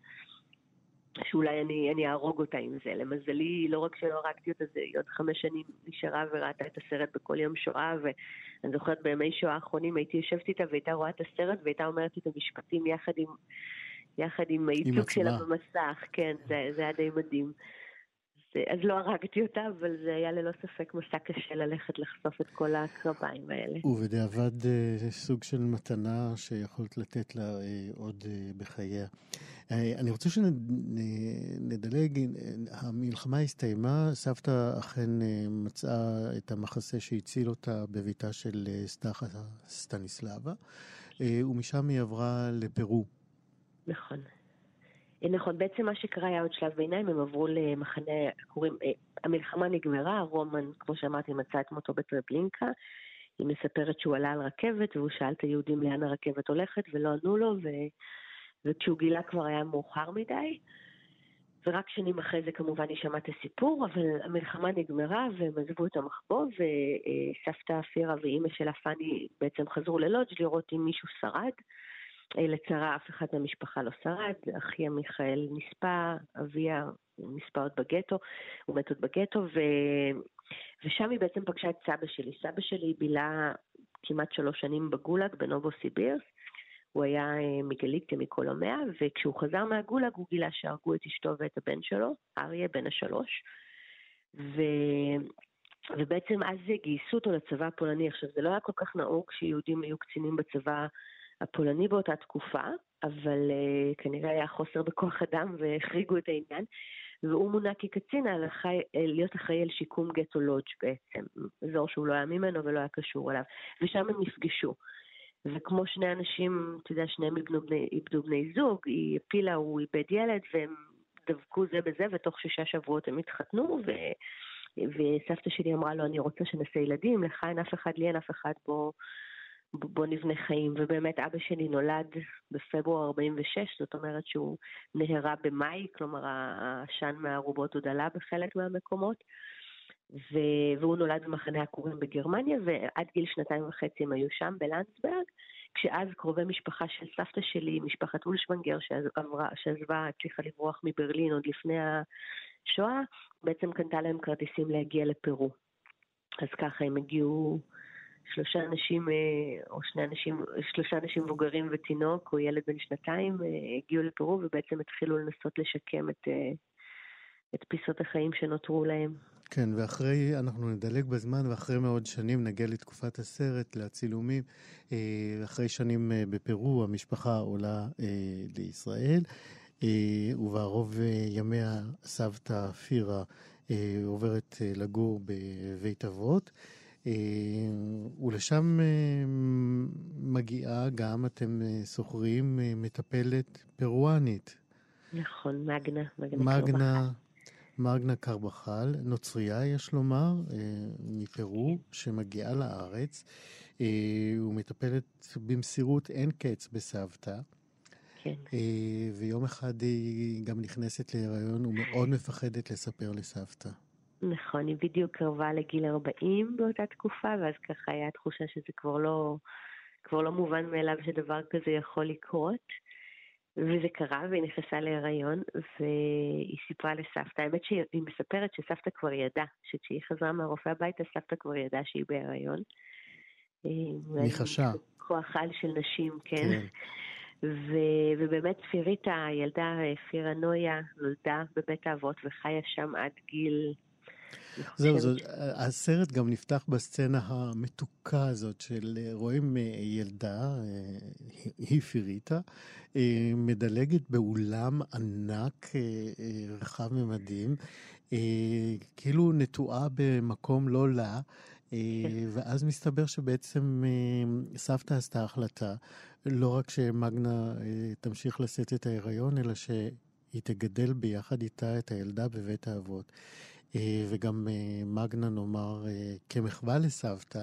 שאולי אני, אני אהרוג אותה עם זה. למזלי, לא רק שלא הרגתי אותה, זה עוד חמש שנים נשארה וראתה את הסרט בכל יום שואה, ואני זוכרת בימי שואה האחרונים הייתי יושבת איתה והייתה רואה את הסרט והייתה אומרת את המשפטים יחד עם, יחד עם הייצוג שלה במסך, כן, זה, זה היה די מדהים. אז לא הרגתי אותה, אבל זה היה ללא ספק מסע קשה ללכת לחשוף את כל הקרביים האלה. ובדיעבד אה, סוג של מתנה שיכולת לתת לה אה, עוד אה, בחייה. אני רוצה שנדלג, המלחמה הסתיימה, סבתא אכן מצאה את המחסה שהציל אותה בביתה של סטחה סטניסלבה, ומשם היא עברה לפרו. נכון. נכון, בעצם מה שקרה היה עוד שלב ביניים, הם עברו למחנה עקורים, אה, המלחמה נגמרה, רומן, כמו שאמרתי, מצא את מותו בטרבלינקה. היא מספרת שהוא עלה על רכבת והוא שאל את היהודים לאן הרכבת הולכת ולא ענו לו, ו... וכשהוא גילה כבר היה מאוחר מדי. ורק שנים אחרי זה כמובן היא שמעה את הסיפור, אבל המלחמה נגמרה והם עזבו את המחבוא, וסבתא אפירה ואימא שלה פאני בעצם חזרו ללודג' לראות אם מישהו שרד. לצערה אף אחד מהמשפחה לא שרד, אחיה מיכאל נספה, אביה נספה עוד בגטו, הוא מת עוד בגטו, ו... ושם היא בעצם פגשה את סבא שלי. סבא שלי בילה כמעט שלוש שנים בגולאג בנובו סיבירס, הוא היה אה, מגליטיה מקולומיה, וכשהוא חזר מהגולאג הוא גילה שהרגו את אשתו ואת הבן שלו, אריה, בן השלוש. ו... ובעצם אז גייסו אותו לצבא הפולני. עכשיו, זה לא היה כל כך נהוג שיהודים היו קצינים בצבא הפולני באותה תקופה, אבל uh, כנראה היה חוסר בכוח אדם והחריגו את העניין, והוא מונה כקצין החי, להיות אחראי על שיקום גטו לודג' בעצם, אזור שהוא לא היה ממנו ולא היה קשור אליו, ושם הם נפגשו. וכמו שני אנשים, אתה יודע, שניהם איבדו בני, איבדו בני זוג, היא הפילה, הוא איבד ילד, והם דבקו זה בזה, ותוך שישה שבועות הם התחתנו, ו... וסבתא שלי אמרה לו, אני רוצה שנעשה ילדים, לך אין אף אחד, לי אין אף אחד, בוא, בוא נבנה חיים, ובאמת אבא שלי נולד בפברואר 46, זאת אומרת שהוא נהרה במאי, כלומר העשן מהארובות עוד עלה בחלק מהמקומות, ו... והוא נולד במחנה עקורים בגרמניה, ועד גיל שנתיים וחצי הם היו שם בלנדסברג, כשאז קרובי משפחה של סבתא שלי, משפחת אולשוונגר, שעזבה, שעזבה, הצליחה לברוח מברלין עוד לפני השואה, בעצם קנתה להם כרטיסים להגיע לפרו. אז ככה הם הגיעו שלושה אנשים, אה, או שני אנשים, שלושה אנשים מבוגרים ותינוק, או ילד בן שנתיים, אה, הגיעו לפרו ובעצם התחילו לנסות לשקם את, אה, את פיסות החיים שנותרו להם. כן, ואחרי, אנחנו נדלג בזמן, ואחרי מאוד שנים נגיע לתקופת הסרט, לצילומים. אחרי שנים בפרו, המשפחה עולה לישראל, ובערוב ימיה סבתא פירה עוברת לגור בבית אבות. אה, ולשם אה, מגיעה גם, אתם אה, שוכרים מטפלת פרואנית. נכון, מגנה, מגנה, מגנה מגנה קרבחל, נוצרייה יש לומר, מפרו, שמגיעה לארץ ומטפלת במסירות אין קץ בסבתא. כן. ויום אחד היא גם נכנסת להיריון ומאוד מפחדת לספר לסבתא. נכון, היא בדיוק קרבה לגיל 40 באותה תקופה, ואז ככה היה תחושה שזה כבר לא, כבר לא מובן מאליו שדבר כזה יכול לקרות. וזה קרה, והיא נכנסה להיריון, והיא סיפרה לסבתא, האמת שהיא מספרת שסבתא כבר ידעה, שכשהיא חזרה מהרופא הביתה, סבתא כבר ידעה שהיא בהיריון. מי חשב? כוח על של נשים, כן. כן. ו- ובאמת פיריטה, הילדה פירה נויה, נולדה בבית האבות וחיה שם עד גיל זהו, זהו, הסרט גם נפתח בסצנה המתוקה הזאת של אה, רואים אה, ילדה, אה, היא פיריטה, מדלגת באולם ענק, רחב ממדים, כאילו נטועה במקום לא לה, אה, ואז מסתבר שבעצם אה, סבתא עשתה החלטה, לא רק שמגנה אה, תמשיך לשאת את ההיריון, אלא שהיא תגדל ביחד איתה את הילדה בבית האבות. וגם מגנה, נאמר, כמחווה לסבתא,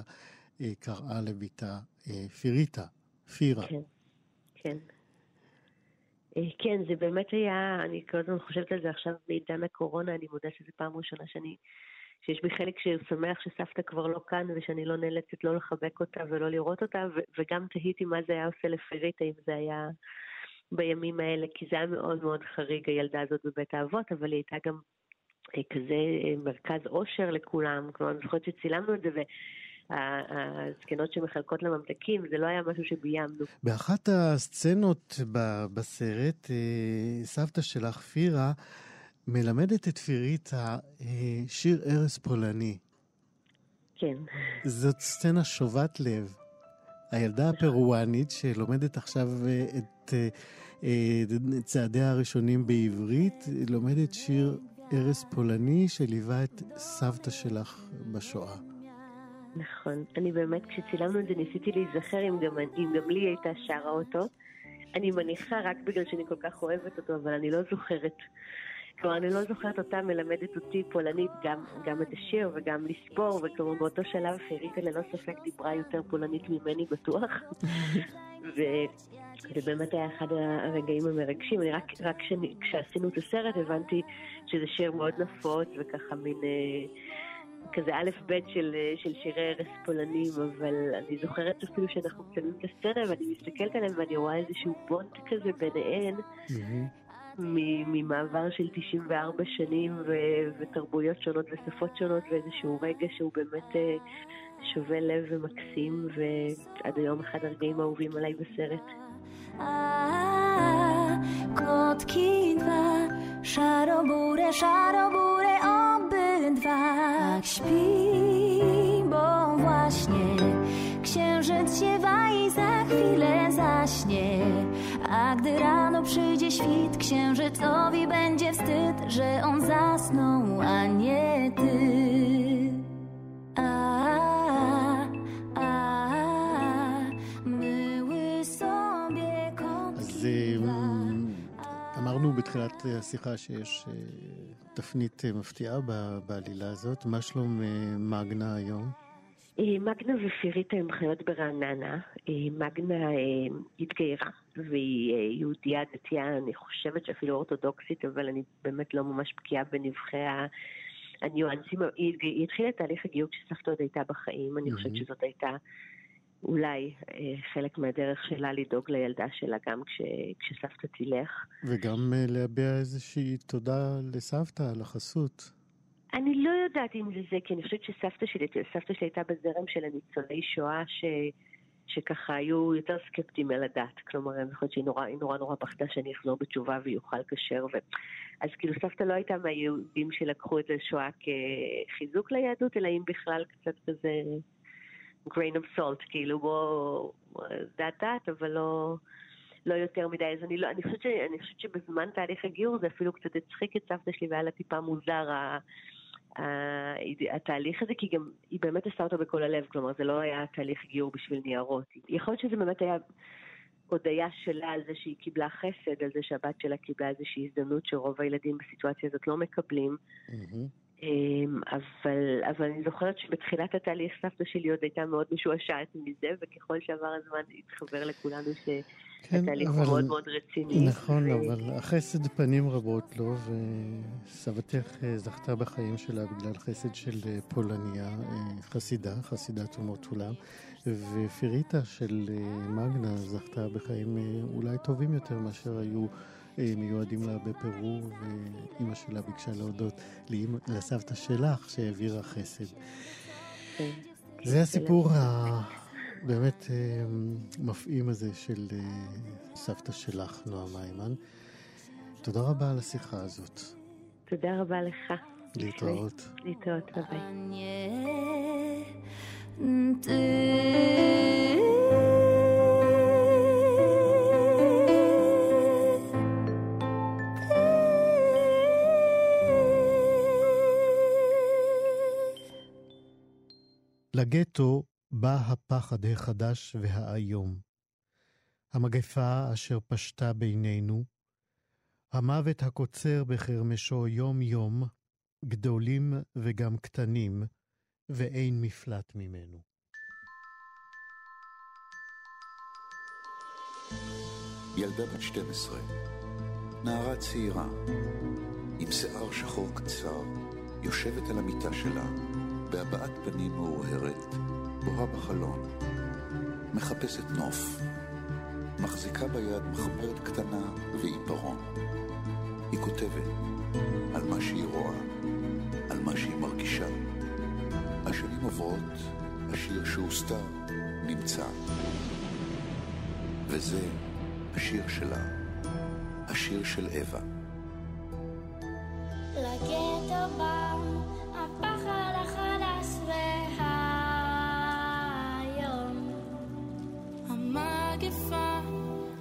קראה לביתה פיריטה, פירה. כן, כן. כן, זה באמת היה, אני כל הזמן חושבת על זה עכשיו בעידן הקורונה, אני מודה שזו פעם ראשונה שאני שיש בי חלק ששמח שסבתא כבר לא כאן ושאני לא נאלצת לא לחבק אותה ולא לראות אותה, ו- וגם תהיתי מה זה היה עושה לפיריטה אם זה היה בימים האלה, כי זה היה מאוד מאוד חריג הילדה הזאת בבית האבות, אבל היא הייתה גם אה, כזה אה, מרכז עושר לכולם, כלומר אני זוכרת שצילמנו את זה ו... הזקנות שמחלקות לממתקים, זה לא היה משהו שביימנו. באחת הסצנות בסרט, אה, סבתא שלך, פירה, מלמדת את פיריטה שיר ארס פולני. כן. זאת סצנה שובת לב. הילדה הפרואנית שלומדת עכשיו אה, את אה, אה, צעדיה הראשונים בעברית, לומדת שיר ארס פולני שליווה את סבתא שלך בשואה. נכון. אני באמת, כשצילמנו את זה ניסיתי להיזכר אם גם, אם גם לי הייתה שרה אותו. אני מניחה רק בגלל שאני כל כך אוהבת אותו, אבל אני לא זוכרת כלומר, אני לא זוכרת אותה מלמדת אותי פולנית, גם, גם את השיר וגם לספור, וכלומר באותו שלב פיריטה ללא ספק דיברה יותר פולנית ממני בטוח. [laughs] וזה באמת היה אחד הרגעים המרגשים. אני רק, רק שאני, כשעשינו את הסרט הבנתי שזה שיר מאוד נפוץ וככה מין... אה, כזה א' ב' של, אה, של שירי ערש פולנים, אבל אני זוכרת אפילו שאנחנו מצלמים את הסצנה ואני מסתכלת עליהם ואני רואה איזשהו בונט כזה ביניהן, mm-hmm. ממעבר של 94 שנים ו- ותרבויות שונות ושפות שונות ואיזשהו רגע שהוא באמת אה, שובה לב ומקסים ועד היום אחד הרגעים האהובים עליי בסרט. Kotki dwa, szarobure, szarobure obydwa Tak śpi, bo właśnie księżyc siewa i za chwilę zaśnie A gdy rano przyjdzie świt, księżycowi będzie wstyd, że on zasnął, a nie ty. A, אמרנו בתחילת השיחה שיש תפנית מפתיעה בעלילה הזאת. מה שלום מגנה היום? אה, מגנה ופיריטה הן חיות ברעננה. אה, מגנה אה, התגיירה, והיא יהודייה דתייה, אני חושבת שאפילו אורתודוקסית, אבל אני באמת לא ממש בקיאה בנבחי הניואנסים. היא התחילה את תהליך הגיור כשסבתא עוד הייתה בחיים, אני חושבת שזאת הייתה אולי חלק מהדרך שלה לדאוג לילדה שלה גם כש, כשסבתא תלך. וגם להביע איזושהי תודה לסבתא על החסות. אני לא יודעת אם זה זה, כי אני חושבת שסבתא שלי, סבתא שלי הייתה בזרם של הניצולי שואה ש... שככה היו יותר סקפטיים על הדת. כלומר, אני חושבת שהיא נורא נורא, נורא פחדה שאני אחזור בתשובה ויוכל כשר. ו... אז כאילו סבתא לא הייתה מהיהודים שלקחו את השואה כחיזוק ליהדות, אלא אם בכלל קצת כזה grain of salt, כאילו בוא, דת דת, אבל לא, לא יותר מדי. אז אני, לא, אני, חושבת ש, אני חושבת שבזמן תהליך הגיור זה אפילו קצת הצחיק את סבתא שלי והיה לה טיפה מוזר. התהליך הזה, כי גם היא באמת עשתה אותו בכל הלב, כלומר זה לא היה תהליך גיור בשביל ניירות. יכול להיות שזה באמת היה הודיה שלה על זה שהיא קיבלה חסד, על זה שהבת שלה קיבלה איזושהי הזדמנות שרוב הילדים בסיטואציה הזאת לא מקבלים. Mm-hmm. אבל, אבל אני זוכרת שבתחילת התהליך סבתא שלי עוד הייתה מאוד משועשעת מזה, וככל שעבר הזמן התחבר לכולנו. כן, התהליך אבל... מאוד מאוד רציני. נכון, ו... אבל החסד פנים רבות לו, וסבתך אה, זכתה בחיים שלה בגלל חסד של אה, פולניה, אה, חסידה, חסידת אומות עולם, ופיריטה של מגנה זכתה בחיים אולי טובים יותר מאשר היו מיועדים לה בפרו, ואימא שלה ביקשה להודות לסבתא שלך שהעבירה חסד. זה הסיפור ה... באמת אה, מפעים הזה של אה, סבתא שלך, נועה מיימן. תודה רבה על השיחה הזאת. תודה רבה לך. להתראות. להתראות, ביי. לגטו בא הפחד החדש והאיום. המגפה אשר פשטה בינינו, המוות הקוצר בחרמשו יום-יום, גדולים וגם קטנים, ואין מפלט ממנו. ילדה בת 12, נערה צעירה, עם שיער שחור קצר, יושבת על המיטה שלה, בהבעת פנים מאורהרת, בוהה בחלון, מחפשת נוף, מחזיקה ביד מחברת קטנה ועיפרון. היא כותבת על מה שהיא רואה, על מה שהיא מרגישה. השנים עוברות, השיר שהוסתר נמצא. וזה השיר שלה, השיר של אווה. לגטו בא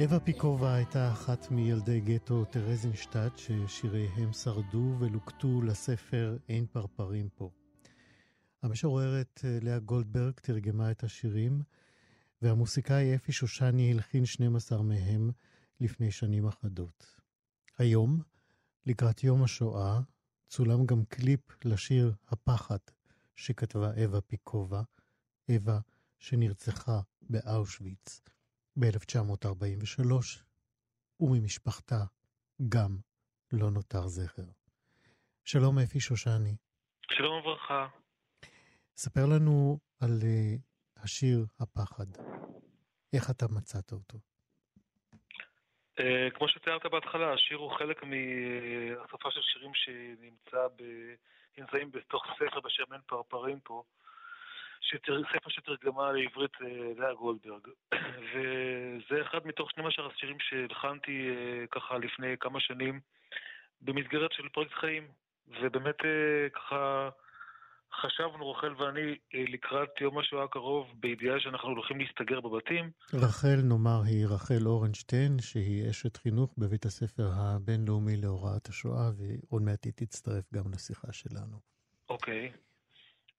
אווה פיקובה הייתה אחת מילדי גטו טרזינשטט ששיריהם שרדו ולוקטו לספר "אין פרפרים פה". המשוררת אה, לאה גולדברג תרגמה את השירים, והמוסיקאי אפי שושני הלחין 12 מהם לפני שנים אחדות. היום, לקראת יום השואה, צולם גם קליפ לשיר "הפחד" שכתבה אווה פיקובה, אווה שנרצחה באושוויץ. ב-1943, וממשפחתה גם לא נותר זכר. שלום אפי שושני, שלום וברכה. ספר לנו על uh, השיר הפחד. איך אתה מצאת אותו? Uh, כמו שתיארת בהתחלה, השיר הוא חלק מהשפה של שירים שנמצא ב... בתוך ספר בשם אין פרפרים פה, שתר... ספר שתרגמה לעברית לאה גולדברג. [coughs] וזה אחד מתוך 12 השירים שהלחנתי uh, ככה לפני כמה שנים במסגרת של פרויקט חיים. ובאמת uh, ככה חשבנו, רחל ואני, אה, לקראת יום השואה הקרוב, בידיעה שאנחנו הולכים להסתגר בבתים. רחל, נאמר, היא רחל אורנשטיין, שהיא אשת חינוך בבית הספר הבינלאומי להוראת השואה, ועוד מעט היא תצטרף גם לשיחה שלנו. אוקיי.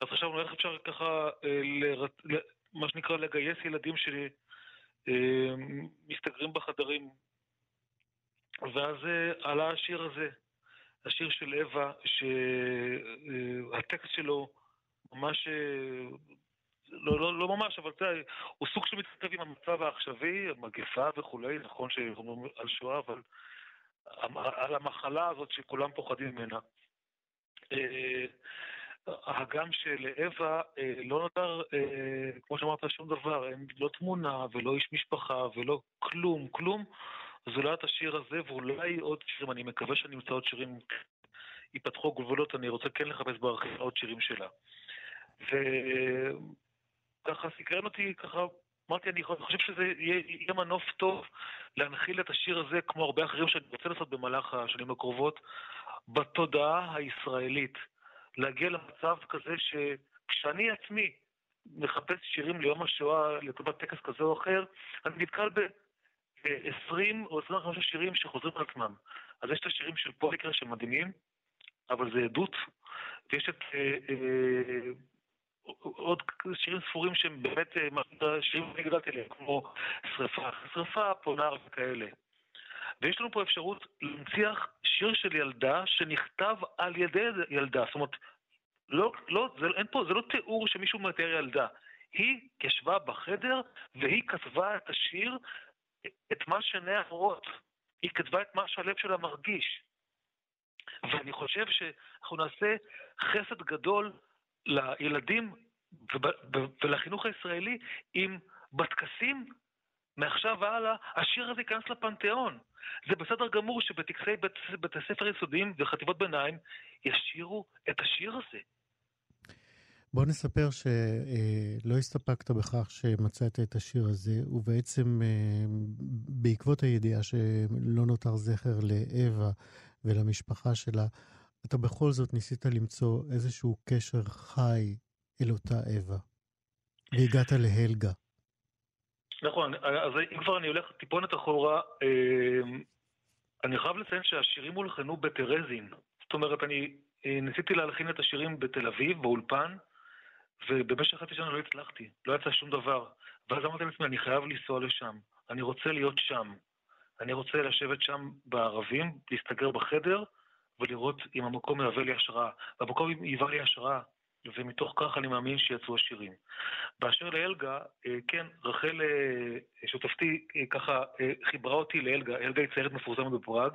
אז חשבנו איך אפשר ככה, אה, לרצ... מה שנקרא, לגייס ילדים שמסתגרים בחדרים. ואז אה, עלה השיר הזה. השיר של אווה, שהטקסט שלו ממש, לא, לא, לא ממש, אבל אתה יודע, הוא סוג של מתכתב עם המצב העכשווי, המגפה וכולי, נכון שאומרים על שואה, אבל על המחלה הזאת שכולם פוחדים ממנה. הגם שלאווה לא נותר, כמו שאמרת, שום דבר, אין לא תמונה ולא איש משפחה ולא כלום, כלום. אז אולי את השיר הזה, ואולי עוד שירים, אני מקווה שאני אמצא עוד שירים, ייפתחו גבולות, אני רוצה כן לחפש בארכיב עוד שירים שלה. וככה סקרן אותי, ככה, אמרתי, אני חושב שזה יהיה, יהיה מנוף טוב להנחיל את השיר הזה, כמו הרבה אחרים שאני רוצה לעשות במהלך השנים הקרובות, בתודעה הישראלית. להגיע למצב כזה שכשאני עצמי מחפש שירים ליום השואה, לטובת טקס כזה או אחר, אני נתקל ב... 20 או 25 שירים שחוזרים על עצמם. אז יש את השירים של פוליקר שמדהימים, אבל זה עדות, ויש את אה, אה, עוד שירים ספורים שהם באמת אה, שירים שאני גדלתי עליהם, כמו שריפה, שריפה, פונר וכאלה. ויש לנו פה אפשרות להנציח שיר של ילדה שנכתב על ידי ילדה. זאת אומרת, לא, לא, זה, אין פה, זה לא תיאור שמישהו מתאר ילדה. היא ישבה בחדר והיא כתבה את השיר, את מה שעיני הרואות. היא כתבה את מה שהלב שלה מרגיש. ואני חושב שאנחנו נעשה חסד גדול לילדים ולחינוך הישראלי אם בטקסים מעכשיו והלאה השיר הזה ייכנס לפנתיאון. זה בסדר גמור שבטקסי בית, בתי ספר יסודיים וחטיבות ביניים ישירו את השיר הזה. בוא נספר שלא הסתפקת בכך שמצאת את השיר הזה, ובעצם אה, בעקבות הידיעה שלא נותר זכר לאווה ולמשפחה שלה, אתה בכל זאת ניסית למצוא איזשהו קשר חי אל אותה אווה. והגעת להלגה. נכון, אז אם כבר אני הולך טיפונת אחורה, אה, אני חייב לציין שהשירים הולחנו בטרזין. זאת אומרת, אני אה, ניסיתי להלחין את השירים בתל אביב, באולפן, ובמשך חצי שנה לא הצלחתי, לא יצא שום דבר. ואז אמרתי לעצמי, אני חייב לנסוע לשם, אני רוצה להיות שם. אני רוצה לשבת שם בערבים, להסתגר בחדר, ולראות אם המקום מהווה לי השראה. והמקום היווה לי השראה, ומתוך כך אני מאמין שיצאו השירים. באשר לאלגה, אה, כן, רחל, אה, שותפתי, אה, ככה חיברה אותי לאלגה. אלגה היא ציירת מפורסמת בפראג,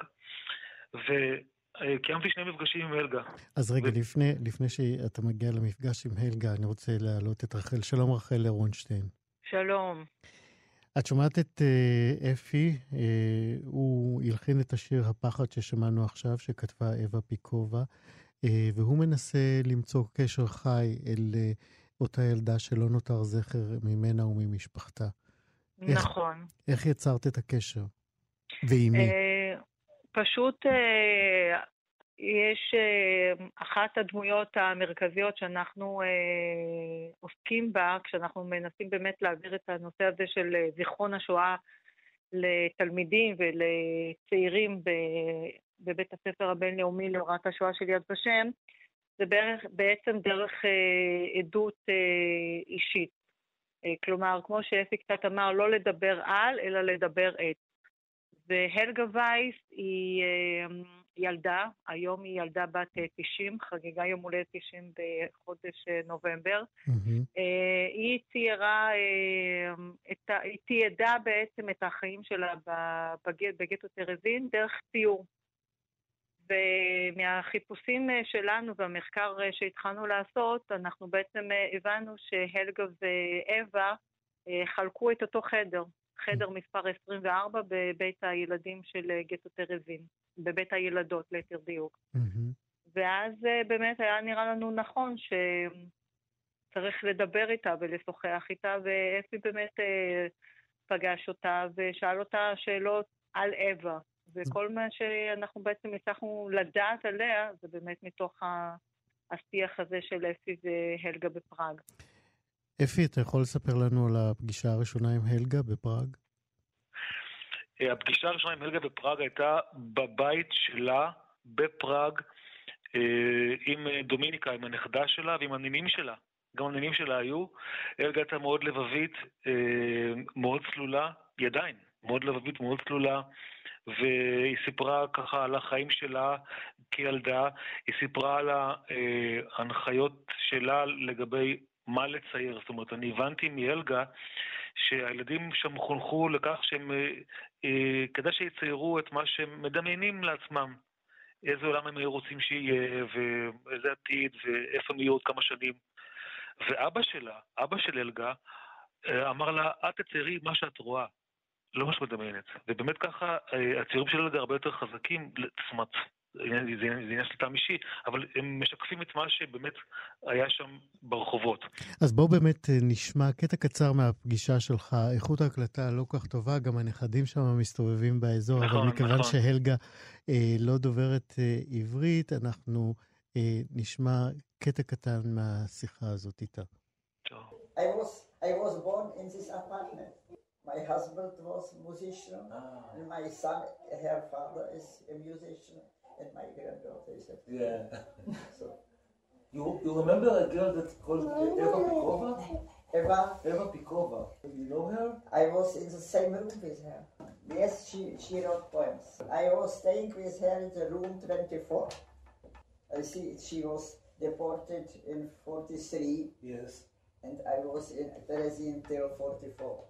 וקיימתי שני מפגשים עם אלגה. אז רגע, ו- לפני, לפני שאתה מגיע למפגש עם הלגה, אני רוצה להעלות את רחל. שלום רחל לרונשטיין. שלום. את שומעת את אה, אפי, אה, הוא הלחין את השיר הפחד ששמענו עכשיו, שכתבה אווה פיקובה, והוא מנסה למצוא קשר חי אל אה, אותה ילדה שלא נותר זכר ממנה וממשפחתה. איך- נכון. איך יצרת את הקשר? ועם מי? אה, פשוט אה, יש אה, אחת הדמויות המרכזיות שאנחנו אה, עוסקים בה, כשאנחנו מנסים באמת להעביר את הנושא הזה של אה, זיכרון השואה לתלמידים ולצעירים ב- בבית הספר הבינלאומי להוראת השואה של יד ושם, זה בערך, בעצם דרך אה, עדות אה, אישית. אה, כלומר, כמו שאפי קצת אמר, לא לדבר על, אלא לדבר את. והלגה וייס היא אה, ילדה, היום היא ילדה בת אה, 90, חגיגה יום הולדת 90 בחודש אה, נובמבר. מהמם. אה, היא ציירה, אה, את היא תיעדה בעצם את החיים שלה בגטו טרזין דרך ציור. ומהחיפושים אה, שלנו והמחקר אה, שהתחלנו לעשות, אנחנו בעצם אה, הבנו שהלגה ואווה חלקו את אותו חדר, חדר מספר 24 בבית הילדים של גטו טרזין, בבית הילדות ליתר דיוק. מהמם. ואז באמת היה נראה לנו נכון שצריך לדבר איתה ולשוחח איתה, ואפי באמת פגש אותה ושאל אותה שאלות על אווה. וכל מה שאנחנו בעצם הצלחנו לדעת עליה, זה באמת מתוך ה- השיח הזה של אפי והלגה בפראג. אפי, אתה יכול לספר לנו על הפגישה הראשונה עם הלגה בפראג? אה, הפגישה הראשונה עם הלגה בפראג הייתה בבית שלה, בפראג, אה, עם אה, דומיניקה, עם הנכדה שלה ועם הנינים שלה. גם הנינים שלה היו. הלגה הייתה מאוד לבבית, מאוד צלולה, היא עדיין מאוד לבבית, מאוד צלולה, והיא סיפרה ככה על החיים שלה כילדה, היא סיפרה על ההנחיות שלה לגבי מה לצייר. זאת אומרת, אני הבנתי מהלגה שהילדים שם חונכו לכך שהם, אה, כדאי שיציירו את מה שהם מדמיינים לעצמם. איזה עולם הם היו רוצים שיהיה, ואיזה עתיד, ואיפה הם יהיו עוד כמה שנים. ואבא שלה, אבא של אלגה, אה, אמר לה, את תציירי מה שאת רואה, לא מה שאת מדמיינת. ובאמת ככה, אה, הציירים של אלגה הרבה יותר חזקים, זאת אומרת, זה עניין- של טעם אישי, אבל הם משקפים את מה שבאמת היה שם ברחובות. אז בואו באמת אה, נשמע קטע קצר מהפגישה שלך. איכות ההקלטה לא כל כך טובה, גם הנכדים שם מסתובבים באזור, נכון, אבל מכיוון נכון. שהלגה אה, לא דוברת אה, עברית, אנחנו אה, נשמע קטע קטן מהשיחה הזאת איתה. טוב. I was I was born in this apartment. My husband was musician, ah. and my son, her father is a musician, and my granddaughter is a Yeah. so. You, you remember a girl that's called Eva Pikova? Eva, Eva Pikova. You know her? I was in the same room with her. Yes, she she wrote poems. I was staying with her in the room 24. I see she was deported in 43, Yes. and I was in Terezin till 44.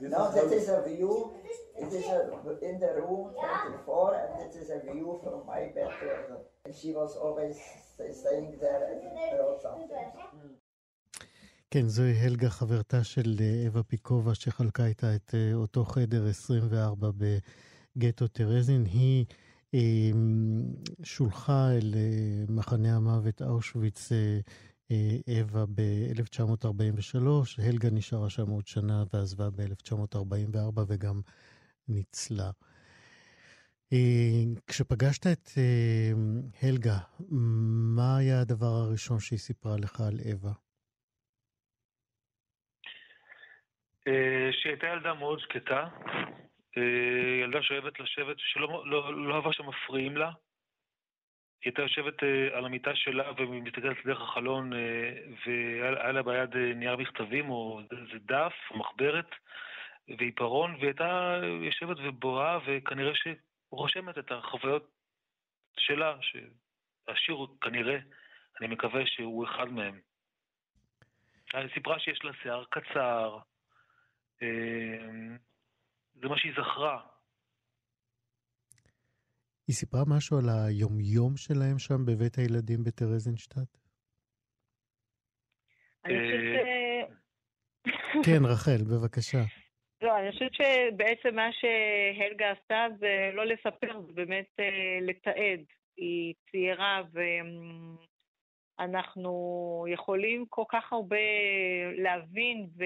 This now is that how- is a view. It is a, in the room 24, and it is a view from my bedroom. And she was always staying there and wrote something. כן, זוהי הלגה, חברתה של אה, אווה פיקובה, שחלקה איתה את אה, אותו חדר 24 בגטו טרזין. היא אה, שולחה אל אה, מחנה המוות אושוויץ אה, אה, אווה ב-1943. הלגה נשארה שם עוד שנה ועזבה ב-1944 וגם ניצלה. אה, כשפגשת את אה, הלגה, מה היה הדבר הראשון שהיא סיפרה לך על אווה? אה, שהיא הייתה ילדה מאוד שקטה, אה, ילדה שאוהבת לשבת, שלא לא, לא אהבה שמפריעים לה. היא הייתה יושבת אה, על המיטה שלה ומסתכלת דרך החלון, אה, והיה לה ביד אה, נייר מכתבים או איזה דף, מחברת, ועיפרון, והיא הייתה יושבת ובוהה, וכנראה שרושמת את החוויות שלה, שהשיר כנראה, אני מקווה שהוא אחד מהם. היא סיפרה שיש לה שיער קצר, זה מה שהיא זכרה. היא סיפרה משהו על היומיום שלהם שם בבית הילדים בטרזינשטט? אני חושבת אה, ש... כן, רחל, בבקשה. לא, אני חושבת שבעצם מה שהלגה עשתה זה לא לספר, זה באמת אה, לתעד. היא ציירה ואנחנו יכולים כל כך הרבה להבין ו...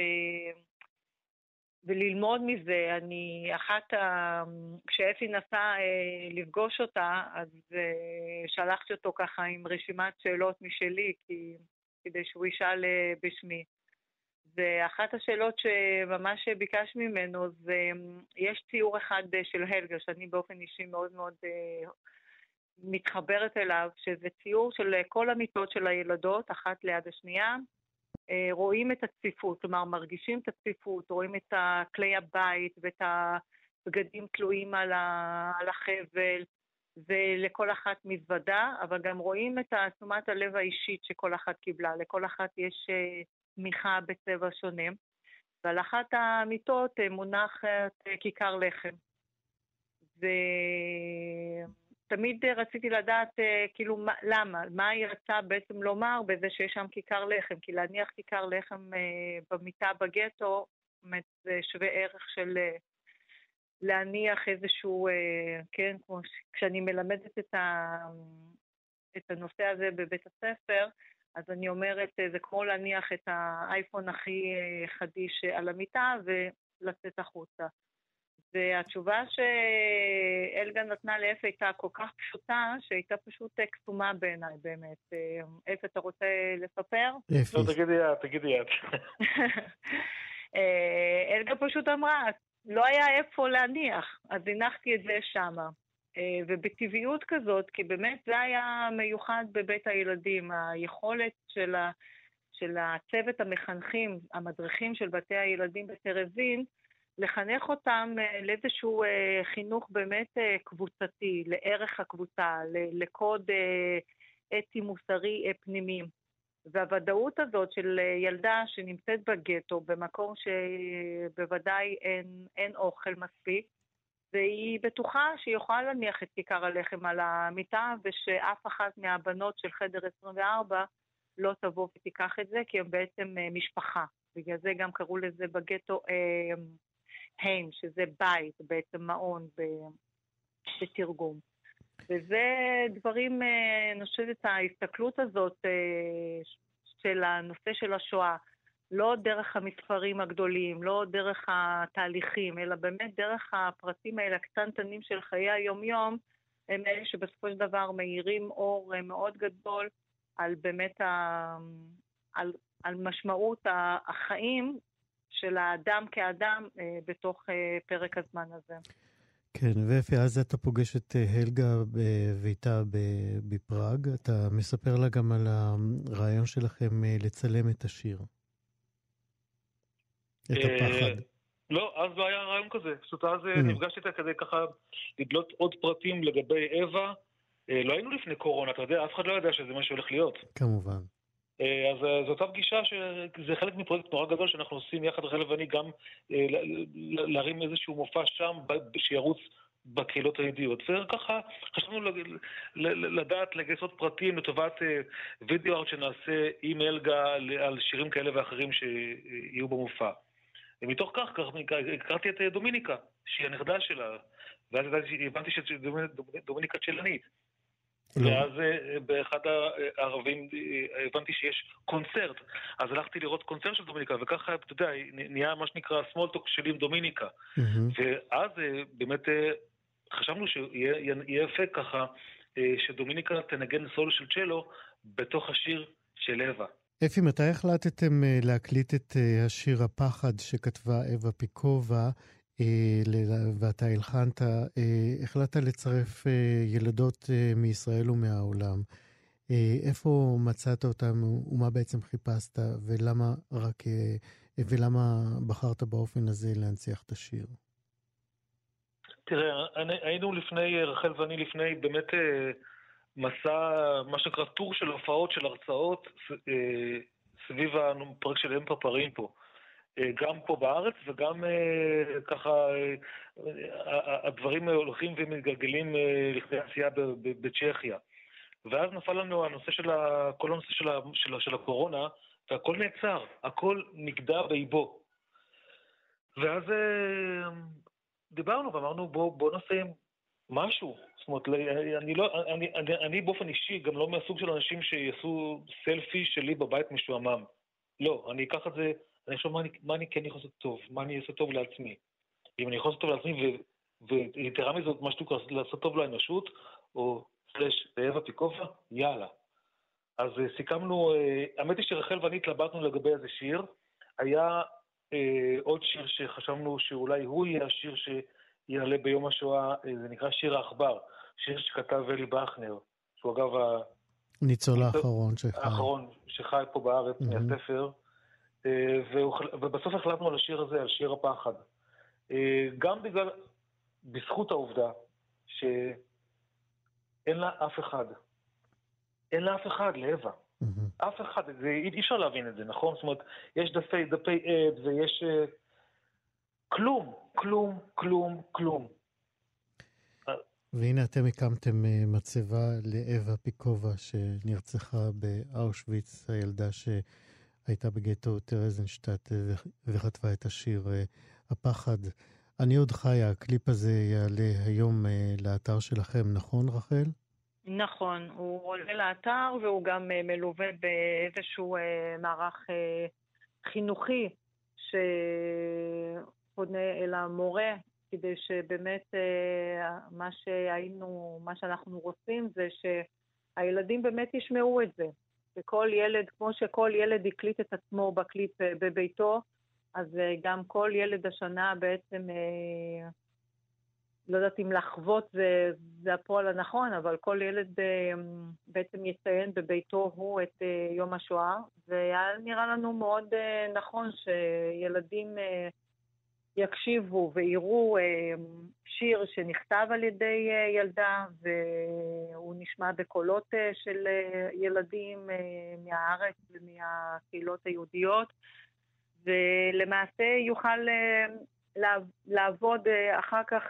וללמוד מזה. אני, אחת ה... כשאפי נסע אה, לפגוש אותה, אז אה, שלחתי אותו ככה עם רשימת שאלות משלי, כי... כדי שהוא ישאל אה, בשמי. ואחת השאלות שממש ביקש ממנו זה, יש ציור אחד אה, של הלגה, שאני באופן אישי מאוד מאוד אה, מתחברת אליו, שזה ציור של אה, כל המיטות של הילדות, אחת ליד השנייה. אה, רואים את הצפיפות, כלומר מרגישים את הצפיפות, רואים את כלי הבית ואת הבגדים תלויים על, ה, על החבל, ולכל אחת מזוודה, אבל גם רואים את תשומת הלב האישית שכל אחת קיבלה. לכל אחת יש אה, תמיכה בצבע שונה, ועל אחת המיטות אה, מונחת כיכר לחם. ותמיד אה, רציתי לדעת, אה, כאילו, מה, למה? מה היא רצה בעצם לומר בזה שיש שם כיכר לחם? כי להניח כיכר לחם אה, במיטה בגטו, זה שווה ערך של להניח איזשהו, כן, כמו ש- כשאני מלמדת את, ה, את הנושא הזה בבית הספר, אז אני אומרת, זה כמו להניח את האייפון הכי חדיש על המיטה ולצאת החוצה. והתשובה שאלגה נתנה לאפה הייתה כל כך פשוטה, שהייתה פשוט אה, קסומה בעיניי, באמת. אה, איפה אתה רוצה לספר? אפי. לא, תגידי את, תגידי את. [laughs] אה, אלגה פשוט אמרה, לא היה איפה להניח, אז הנחתי את זה שמה. אה, ובטבעיות כזאת, כי באמת זה היה מיוחד בבית הילדים, היכולת של, ה, של הצוות המחנכים, המדריכים של בתי הילדים בטרזין, לחנך אותם אה, לאיזשהו אה, חינוך באמת אה, קבוצתי, לערך הקבוצה, לקוד אתי מוסרי פנימי. והוודאות הזאת של ילדה שנמצאת בגטו, במקום שבוודאי אין, אין אוכל מספיק, והיא בטוחה שהיא יכולה להניח את כיכר הלחם על המיטה, ושאף אחת מהבנות של חדר 24 לא תבוא ותיקח את זה, כי הם בעצם משפחה. בגלל זה גם קראו לזה בגטו אה, היים, שזה בית, בעצם מעון בתרגום. וזה דברים, אה, אני חושבת, ההסתכלות הזאת אה, של הנושא של השואה, לא דרך המספרים הגדולים, לא דרך התהליכים, אלא באמת דרך הפרטים האלה, הקטנטנים של חיי היום-יום, הם אלה שבסופו של דבר מאירים אור אה, מאוד גדול על באמת ה... על, על משמעות החיים של האדם כאדם אה, בתוך אה, פרק הזמן הזה. כן, ואפי, אז אתה פוגש את אה, הלגה בביתה ב- בפראג. אתה מספר לה גם על הרעיון שלכם לצלם את השיר. את הפחד. לא, אז לא היה רעיון כזה. פשוט אז Mm. נפגשתי איתה כדי ככה לדלות עוד פרטים לגבי אווה. לא היינו לפני קורונה, אתה יודע, אף אחד לא ידע שזה מה שהולך להיות. כמובן. אה, אז אה, זו אותה פגישה שזה חלק מפרויקט נורא גדול שאנחנו עושים יחד רחל ואני גם אה, להרים איזשהו מופע שם שירוץ בקהילות היהודיות. וככה חשבנו לדעת לגייס עוד פרטים לטובת וידאו ארט שנעשה עם אלגה על שירים כאלה ואחרים שיהיו במופע. ומתוך כך כך הכרתי את דומיניקה, שהיא הנכדה שלה, ואז הבנתי שדומיניקה צ'לנית. לא. ואז אה, באחד הערבים אה, הבנתי שיש קונצרט, אז הלכתי לראות קונצרט של דומיניקה, וככה, אתה יודע, נהיה מה שנקרא סמולטוק שלי עם דומיניקה. ואז אה, באמת חשבנו שיהיה יהיה יפה ככה שדומיניקה תנגן סולו של צ'לו בתוך השיר של אווה. אפי, מתי החלטתם להקליט את השיר הפחד שכתבה אווה פיקובה, ואתה הלחנת, אה, החלטת לצרף אה, ילדות אה, מישראל ומהעולם. אה, איפה מצאת אותם ומה בעצם חיפשת, ולמה רק, אה, ולמה בחרת באופן הזה להנציח את השיר? תראה, היינו לפני, רחל ואני לפני באמת אה, מסע, מה שנקרא טור של הופעות, של הרצאות, אה, סביב הפרק של אם פרפרים פה. אה, גם פה בארץ וגם אה, ככה אה, הדברים הולכים ומתגלגלים לכדי עשייה בצ'כיה. ואז נפל לנו הנושא של. כל הנושא של. של. של הקורונה, והכל נעצר, הכל נגדע באיבו. ואז דיברנו ואמרנו בוא, בוא נעשה משהו. זאת אומרת, אני, לא, אני, אני, אני באופן אישי גם לא מהסוג של אנשים שיעשו סלפי שלי בבית משועמם. לא, אני אקח את זה, אני אחשוב מה אני, מה אני כן יכול לעשות טוב, מה אני אעשה טוב לעצמי. אם אני יכול לעשות טוב לעצמי, ויתרה מזאת, מה שנקרא לעשות טוב לאנושות, או סלש באווה פיקובה, יאללה. אז אה, סיכמנו, אה, האמת היא שרחל ואני התלבטנו לגבי איזה שיר. היה אה, עוד שיר שחשבנו שאולי הוא יהיה השיר שיעלה ביום השואה, אה, זה נקרא שיר העכבר, שיר שכתב אלי בכנר, שהוא אגב ה- ניצול האחרון שחי. האחרון שחי פה בארץ. מהספר, והוא- ובסוף החלטנו על השיר הזה, על שיר הפחד. אה, גם בגלל, בזכות העובדה שאין לה אף אחד. אין לה אף אחד, לאווה. אף אחד, זה, אי אפשר להבין את זה, נכון? זאת אומרת, יש דפי, דפי עד ויש... אה, כלום, כלום, כלום, כלום. והנה אתם הקמתם אה, מצבה לאווה פיקובה שנרצחה באושוויץ, הילדה שהייתה בגטו טרזנשטט וכתבה את השיר אה, הפחד. אני עוד חיה, הקליפ הזה יעלה היום אה, לאתר שלכם, נכון רחל? נכון, הוא עולה לאתר והוא גם אה, מלווה באיזשהו מערך חינוכי שפונה אל המורה, כדי שבאמת מה שהיינו, מה שאנחנו רוצים זה שהילדים באמת ישמעו את זה. שכל ילד, כמו שכל ילד הקליט את עצמו בקליפ אה, בביתו, אז אה, גם כל ילד השנה בעצם אה, לא יודעת אם לחוות זה, זה הפועל הנכון, אבל כל ילד בעצם יציין בביתו הוא את יום השואה, והיה נראה לנו מאוד נכון שילדים יקשיבו ויראו אה, שיר שנכתב על ידי אה, ילדה, והוא נשמע בקולות אה, של ילדים מהארץ ומהקהילות היהודיות, ולמעשה יוכל לעב- לעבוד אחר כך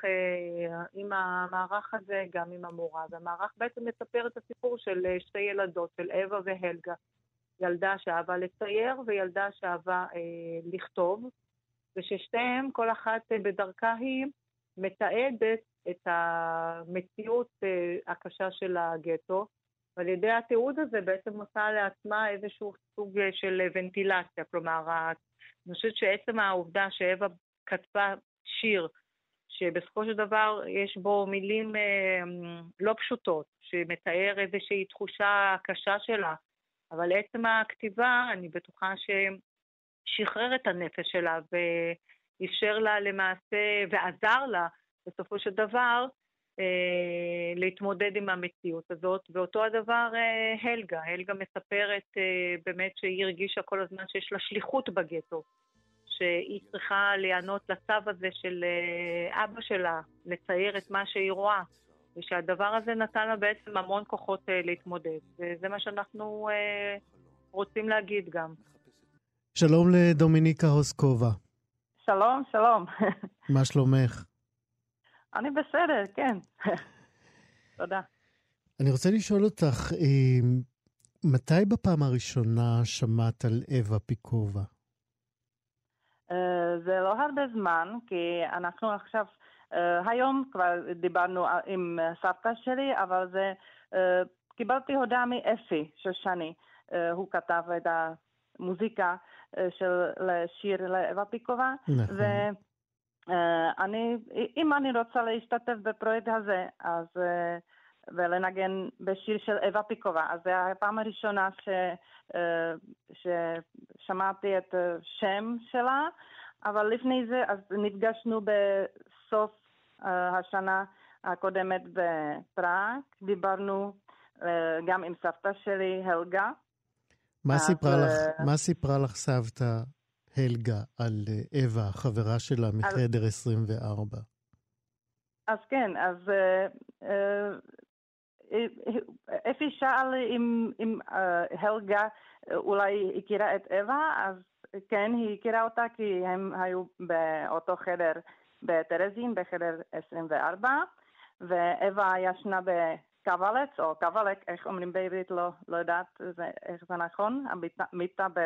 עם המערך הזה, גם עם המורה. והמערך בעצם מספר את הסיפור של שתי ילדות, של אווה והלגה. ילדה שאהבה לצייר וילדה שאהבה אה, לכתוב, וששתיהן, כל אחת אה, בדרכה היא, מתעדת את המציאות אה, הקשה של הגטו, ועל ידי התיעוד הזה בעצם עושה לעצמה איזשהו סוג אה, של ונטילציה. כלומר, אני חושבת שעצם העובדה שאווה כתבה שיר שבסופו של דבר יש בו מילים אה, לא פשוטות, שמתאר איזושהי תחושה קשה שלה, אבל עצם הכתיבה, אני בטוחה ששחרר את הנפש שלה ואפשר לה למעשה, ועזר לה בסופו של דבר, אה, להתמודד עם המציאות הזאת. ואותו הדבר אה, הלגה. הלגה מספרת אה, באמת שהיא הרגישה כל הזמן שיש לה שליחות בגטו. שהיא צריכה להיענות לצו הזה של אה, אבא שלה, לצייר את מה שהיא רואה, ושהדבר הזה נתן לה בעצם המון כוחות אה, להתמודד. וזה מה שאנחנו אה, רוצים להגיד גם. שלום לדומיניקה הוסקובה, שלום, שלום. מה שלומך? אני בסדר, כן. תודה. אני רוצה לשאול אותך, אה, מתי בפעם הראשונה שמעת על אווה פיקובה? אה, זה לא הרבה זמן, כי אנחנו עכשיו, אה, היום כבר דיברנו עם סבתא שלי, אבל זה, קיבלתי הודעה מאפי שושני. הוא כתב את המוזיקה אה, של לשיר לאווה פיקובה. נכון. ואני, אם אני רוצה להשתתף בפרויקט הזה, אז... אה, ולנגן בשיר של אווה פיקובה. אז זו הפעם הראשונה ש, אה, ששמעתי את השם שלה, אבל לפני זה אז נפגשנו בסוף אה, השנה הקודמת בפראג, דיברנו אה, גם עם סבתא שלי, הלגה. מה סיפרה לך, אה, מה סיפרה לך סבתא הלגה על אה, אווה, החברה שלה מחדר 24? אז כן, אז אה, אפי שאל אם, הלגה אולי הכירה את אווה, אז כן, היא הכירה אותה כי הם היו באותו חדר בטרזין, בחדר 24, ואווה ישנה בקוולץ, או קוולק, איך אומרים בעברית, לא, לא יודעת זה, איך זה נכון, המיטה מיטה ב...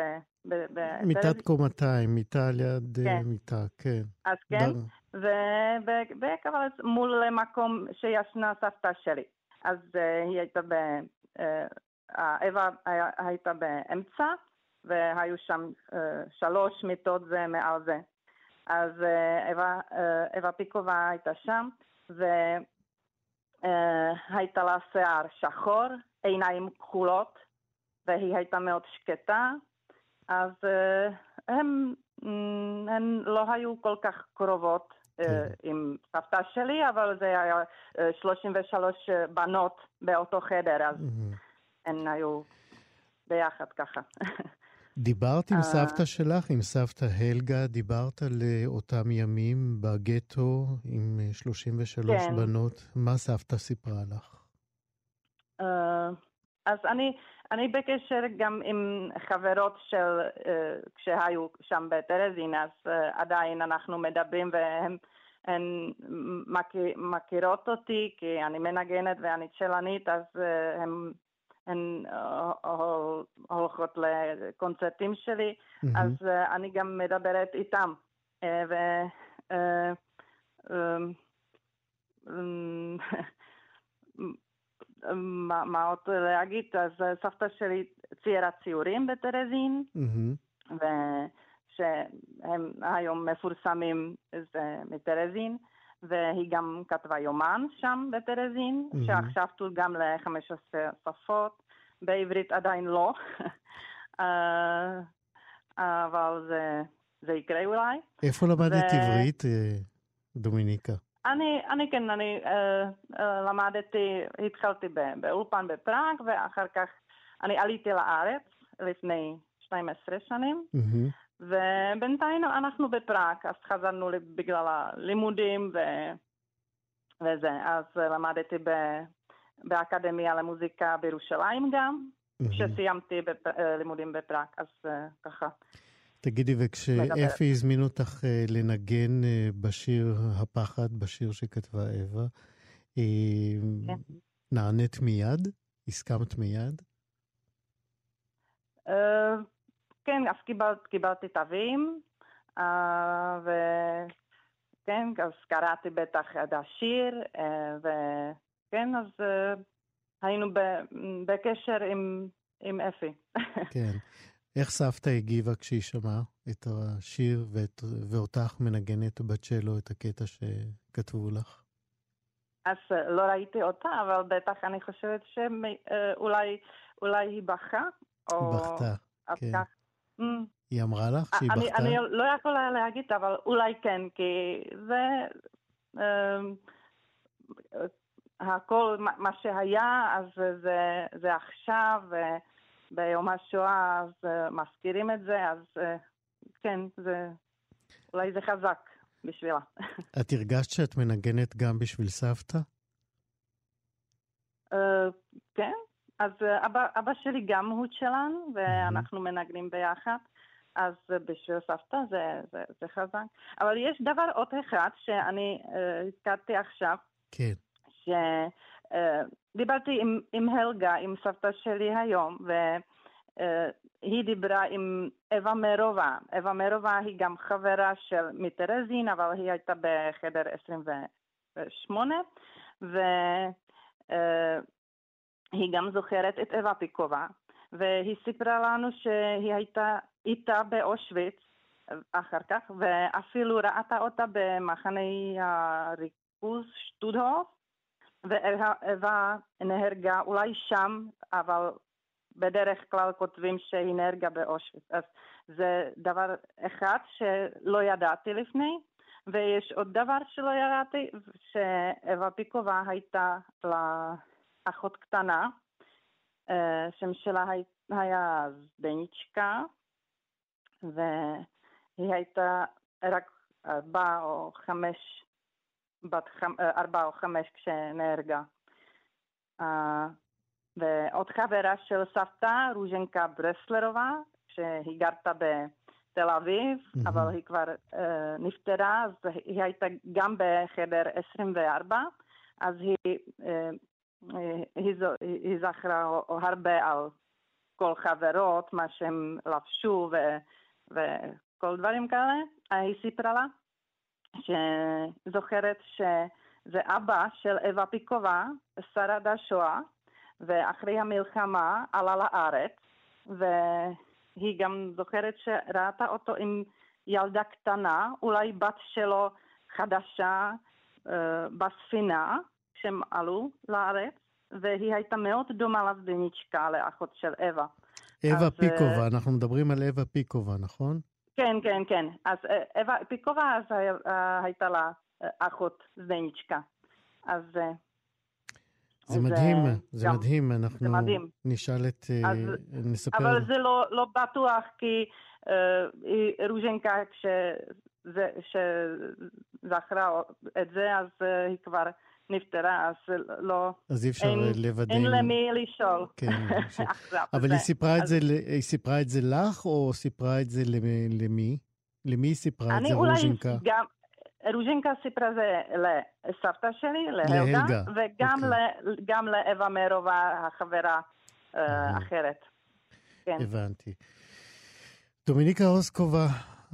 ב- בטרזין. מיטת קומתיים, מיטה ליד אה, כן. מיטה, כן. אז כן, ובקוולץ מול מקום שישנה סבתא שלי. אז אה, היא הייתה ב... אה, אווה היה- הייתה באמצע, והיו שם אה, שלוש מיטות זה מעל זה. אז אה, אווה, אה, אווה פיקובה הייתה שם, והייתה לה שיער שחור, עיניים כחולות, והיא הייתה מאוד שקטה. אז אה, הם, הן לא היו כל כך קרובות אה, עם סבתא שלי, אבל זה היה אה, 33 בנות באותו חדר, אז מהמם. הן היו ביחד ככה. [laughs] דיברת עם אה. סבתא שלך, עם סבתא הלגה, דיברת על אה, אותם ימים בגטו עם אה, 33 כן. בנות. מה סבתא סיפרה לך? אה, אז אני, אני בקשר גם עם חברות של, אה, כשהיו שם בטרזין, אז אה, עדיין אנחנו מדברים והן הן מכיר, מכירות אותי כי אני מנגנת ואני צ'לנית, אז אה, הן, הן אה, הול- הולכות לקונצרטים שלי, מהמם. אז אה, אני גם מדברת איתם. אה, ו... אה, אמ, אמ, [laughs] מה, מה עוד להגיד? אז אה, סבתא שלי ציירה ציורים בטרזין. ושהם היום מפורסמים זה מטרזין, והיא גם כתבה יומן שם בטרזין, מהמם. שעכשיו תורגם ל-15 שפות, בעברית עדיין לא, [laughs] אה, אבל זה, זה יקרה אולי. איפה למדת ו- עברית, אה, דומיניקה? אני, אני כן, אני אה, אה, למדתי, התחלתי באולפן בפראג, ואחר כך אני עליתי לארץ לפני 12 שנים, מהמם. ובינתיים אנחנו בפראג, אז חזרנו בגלל הלימודים ו... וזה, אז למדתי ב... באקדמיה למוזיקה בירושלים גם. כשסיימתי בפ... אה, לימודים בפראג, אז אה, ככה. תגידי, וכשאפי הזמין אותך אה, לנגן בשיר הפחד, בשיר שכתבה אווה, כן. נענית מיד? הסכמת מיד? אה, כן, אז קיבלת, קיבלתי תווים, אה, וכן, אז קראתי בטח את השיר, אה, וכן, אז אה, היינו ב- בקשר עם, עם אפי. [laughs] כן. איך סבתא הגיבה כשהיא שמעה את השיר ואת, ואותך מנגנת בצ'לו את הקטע שכתבו לך? אז אה, לא ראיתי אותה, אבל בטח אני חושבת שאולי אולי היא בכה, או... בכתה, כן. כך. Mm. היא אמרה לך שהיא אני, בכתה? אני לא יכולה להגיד, אבל אולי כן, כי זה... אמ, הכל, מה שהיה, אז זה, זה עכשיו, וביום השואה אז אה, מזכירים את זה, אז אה, כן, זה, אולי זה חזק בשבילה. [laughs] את הרגשת שאת מנגנת גם בשביל סבתא? אה, כן, אז אה, אבא, אבא שלי גם הוא צ'לן, ואנחנו מנגנים ביחד. אז אה, בשביל סבתא זה, זה, זה חזק. אבל יש דבר עוד אחד שאני אה, הזכרתי עכשיו, כן. שדיברתי אה, עם, עם הלגה, עם סבתא שלי היום, והיא דיברה עם אווה מרובה. אווה מרובה היא גם חברה של מיטרזין, אבל היא הייתה בחדר 28, והיא גם זוכרת את אווה פיקובה, והיא סיפרה לנו שהיא הייתה איתה באושוויץ אחר כך, ואפילו ראתה אותה במחנה הריכוז שטודהוף, ואווה נהרגה אולי שם, אבל בדרך כלל כותבים שהיא נהרגה באושוויץ. אז זה דבר אחד שלא ידעתי לפני, ויש עוד דבר שלא ידעתי, שאווה פיקובה הייתה לה אחות קטנה, אה, שם שלה היה זדניצ'קה, והיא הייתה רק ארבע או חמש, בת חמ... ארבע או חמש כשנהרגה. Uh, ועוד חברה של סבתא, רוז'נקה ברסלרova, שהיא גרתה בתל אביב, mm-hmm. אבל היא כבר uh, נפטרה, אז היא הייתה גם בחדר 24, אז היא, uh, היא, היא זכרה הרבה על כל חברות, מה שהם לבשו, ו... וכל דברים כאלה, היא סיפרה לה שזוכרת שזה אבא של אווה פיקובה, שרד השואה, ואחרי המלחמה עלה לארץ, והיא גם זוכרת שראתה אותו עם ילדה קטנה, אולי בת שלו חדשה אה, בספינה, כשהם עלו לארץ, והיא הייתה מאוד דומה לזדניצ'קה, לאחות של אווה. אווה אז, פיקובה, אה, אנחנו מדברים על אווה פיקובה, נכון? כן, כן, כן. אז אה, אווה פיקובה, אז אה, הייתה לה אה, אחות זדניצ'קה. אז... אה, זה מדהים, זה גם- מדהים, אנחנו מדהים. נשאל את, אה, אז- נספר, אבל זה לא, לא בטוח, כי אה, רוז'נקה, כשזה- שזכרה את זה, אז אה, היא כבר נפטרה, אז לא... אז אי אפשר לוודא. אין למי לשאול. כן. [laughs] אבל היא סיפרה את זה, היא סיפרה את זה לך, או סיפרה את זה למ- למי? למי היא סיפרה את זה, רוז'ינקה? גם... רוז'ינקה סיפרה זה לסבתא שלי, להלגה, וגם אוקיי. ל- גם לאווה מרובה, החברה אה, האחרת. כן. הבנתי. דומיניקה אוסקובה,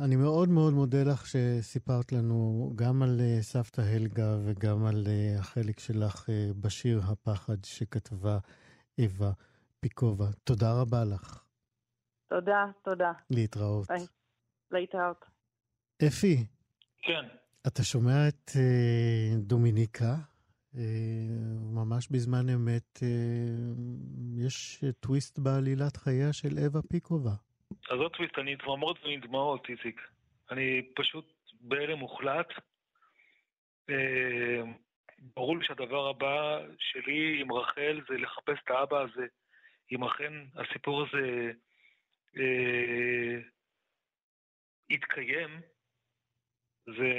אני מאוד מאוד מודה לך שסיפרת לנו גם על אה, סבתא הלגה וגם על אה, החלק שלך אה, בשיר הפחד שכתבה אווה פיקובה. תודה רבה לך. תודה, תודה. להתראות. ביי. להתראות. אפי, כן. אתה שומע את אה, דומיניקה? אה, ממש בזמן אמת אה, יש טוויסט בעלילת חייה של אווה פיקובה. אז עוד טוויסט, אני דמעות, איציק. אני פשוט בהלם מוחלט. אה, ברור לי שהדבר הבא שלי עם רחל זה לחפש את האבא הזה. אם אכן הסיפור הזה אה, יתקיים, זה...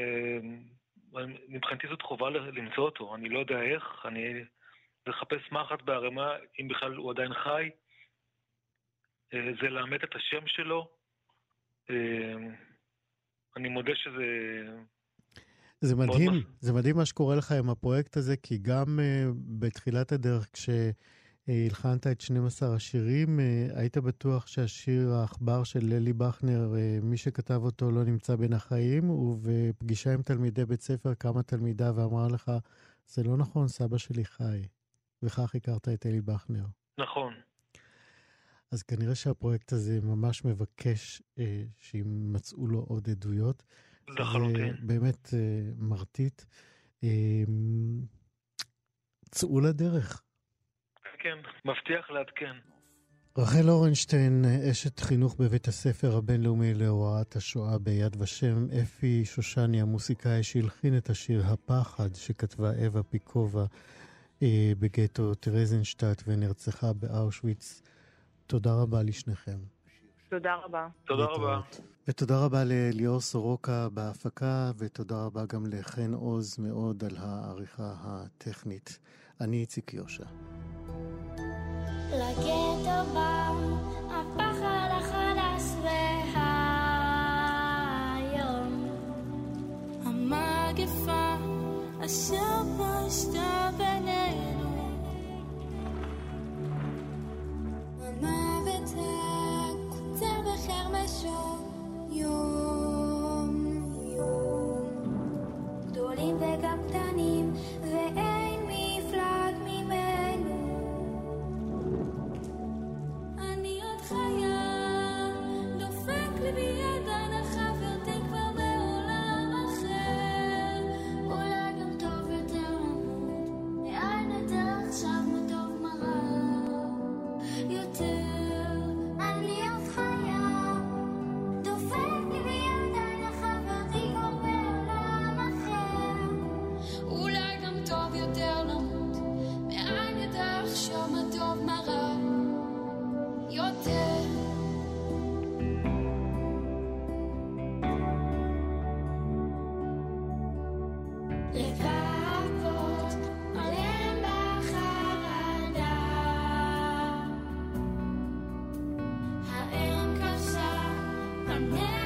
מבחינתי זאת חובה למצוא אותו. אני לא יודע איך, אני... לחפש מחט בערימה, אם בכלל הוא עדיין חי. אה, זה לאמת את השם שלו. אה, אני מודה שזה... זה מדהים, זה מדהים מה שקורה לך עם הפרויקט הזה, כי גם uh, בתחילת הדרך, כשהלחנת את 12 השירים, uh, היית בטוח שהשיר העכבר של ללי בכנר, uh, מי שכתב אותו לא נמצא בין החיים, ובפגישה עם תלמידי בית ספר קמה תלמידה ואמרה לך, זה לא נכון, סבא שלי חי. וכך הכרת את אלי בכנר. נכון. אז כנראה שהפרויקט הזה ממש מבקש אה, שימצאו לו עוד עדויות. לחלוטין. זה באמת אה, מרטיט. אה, צאו לדרך. כן, מבטיח לעדכן. רחל אורנשטיין, אשת חינוך בבית הספר הבינלאומי להוראת השואה ביד ושם, אפי שושני, המוסיקאי שהלחין את השיר "הפחד" שכתבה אווה פיקובה אה, בגטו טרזנשטט ונרצחה באושוויץ. תודה רבה לשניכם. תודה רבה. תודה רבה. ותודה רבה לליאור סורוקה בהפקה, ותודה רבה גם לחן עוז מאוד על העריכה הטכנית. אני איציק יושע. לגטו בא אשר פשטה בינינו יום יום. גדולים וגם never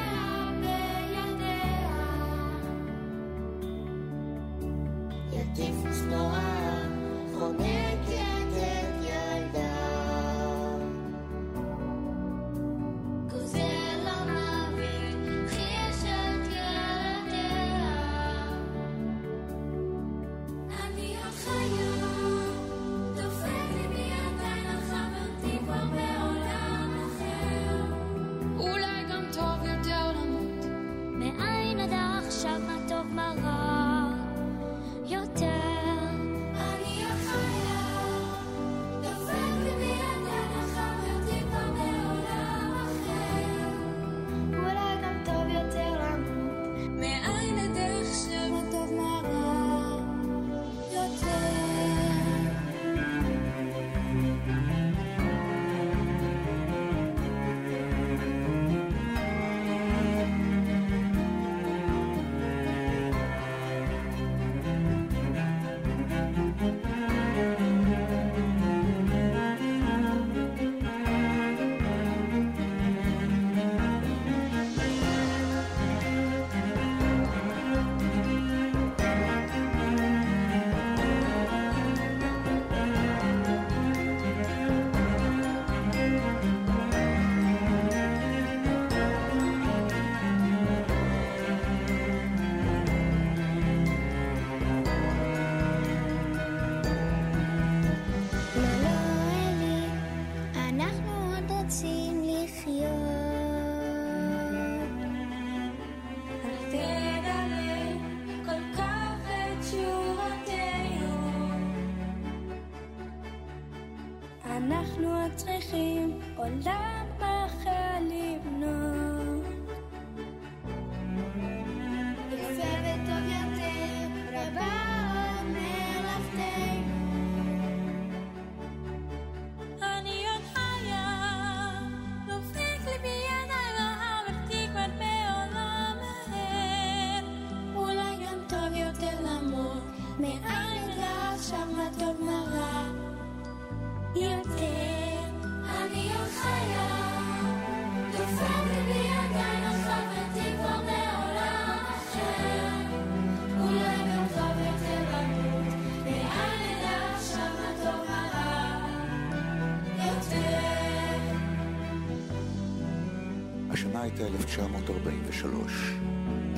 הייתה 1943.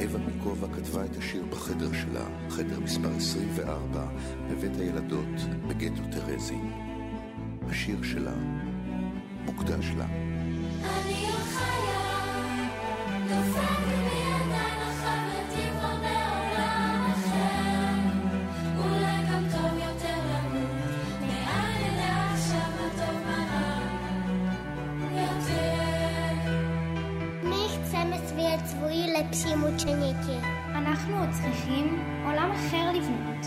אווה מיקובה כתבה את השיר בחדר שלה, חדר מספר 24, בבית הילדות, בגטו טרזין. השיר שלה מוקדש לה. אני אוכל מחפשים עוד שנקר. אנחנו עוד צריכים עולם אחר לבנות.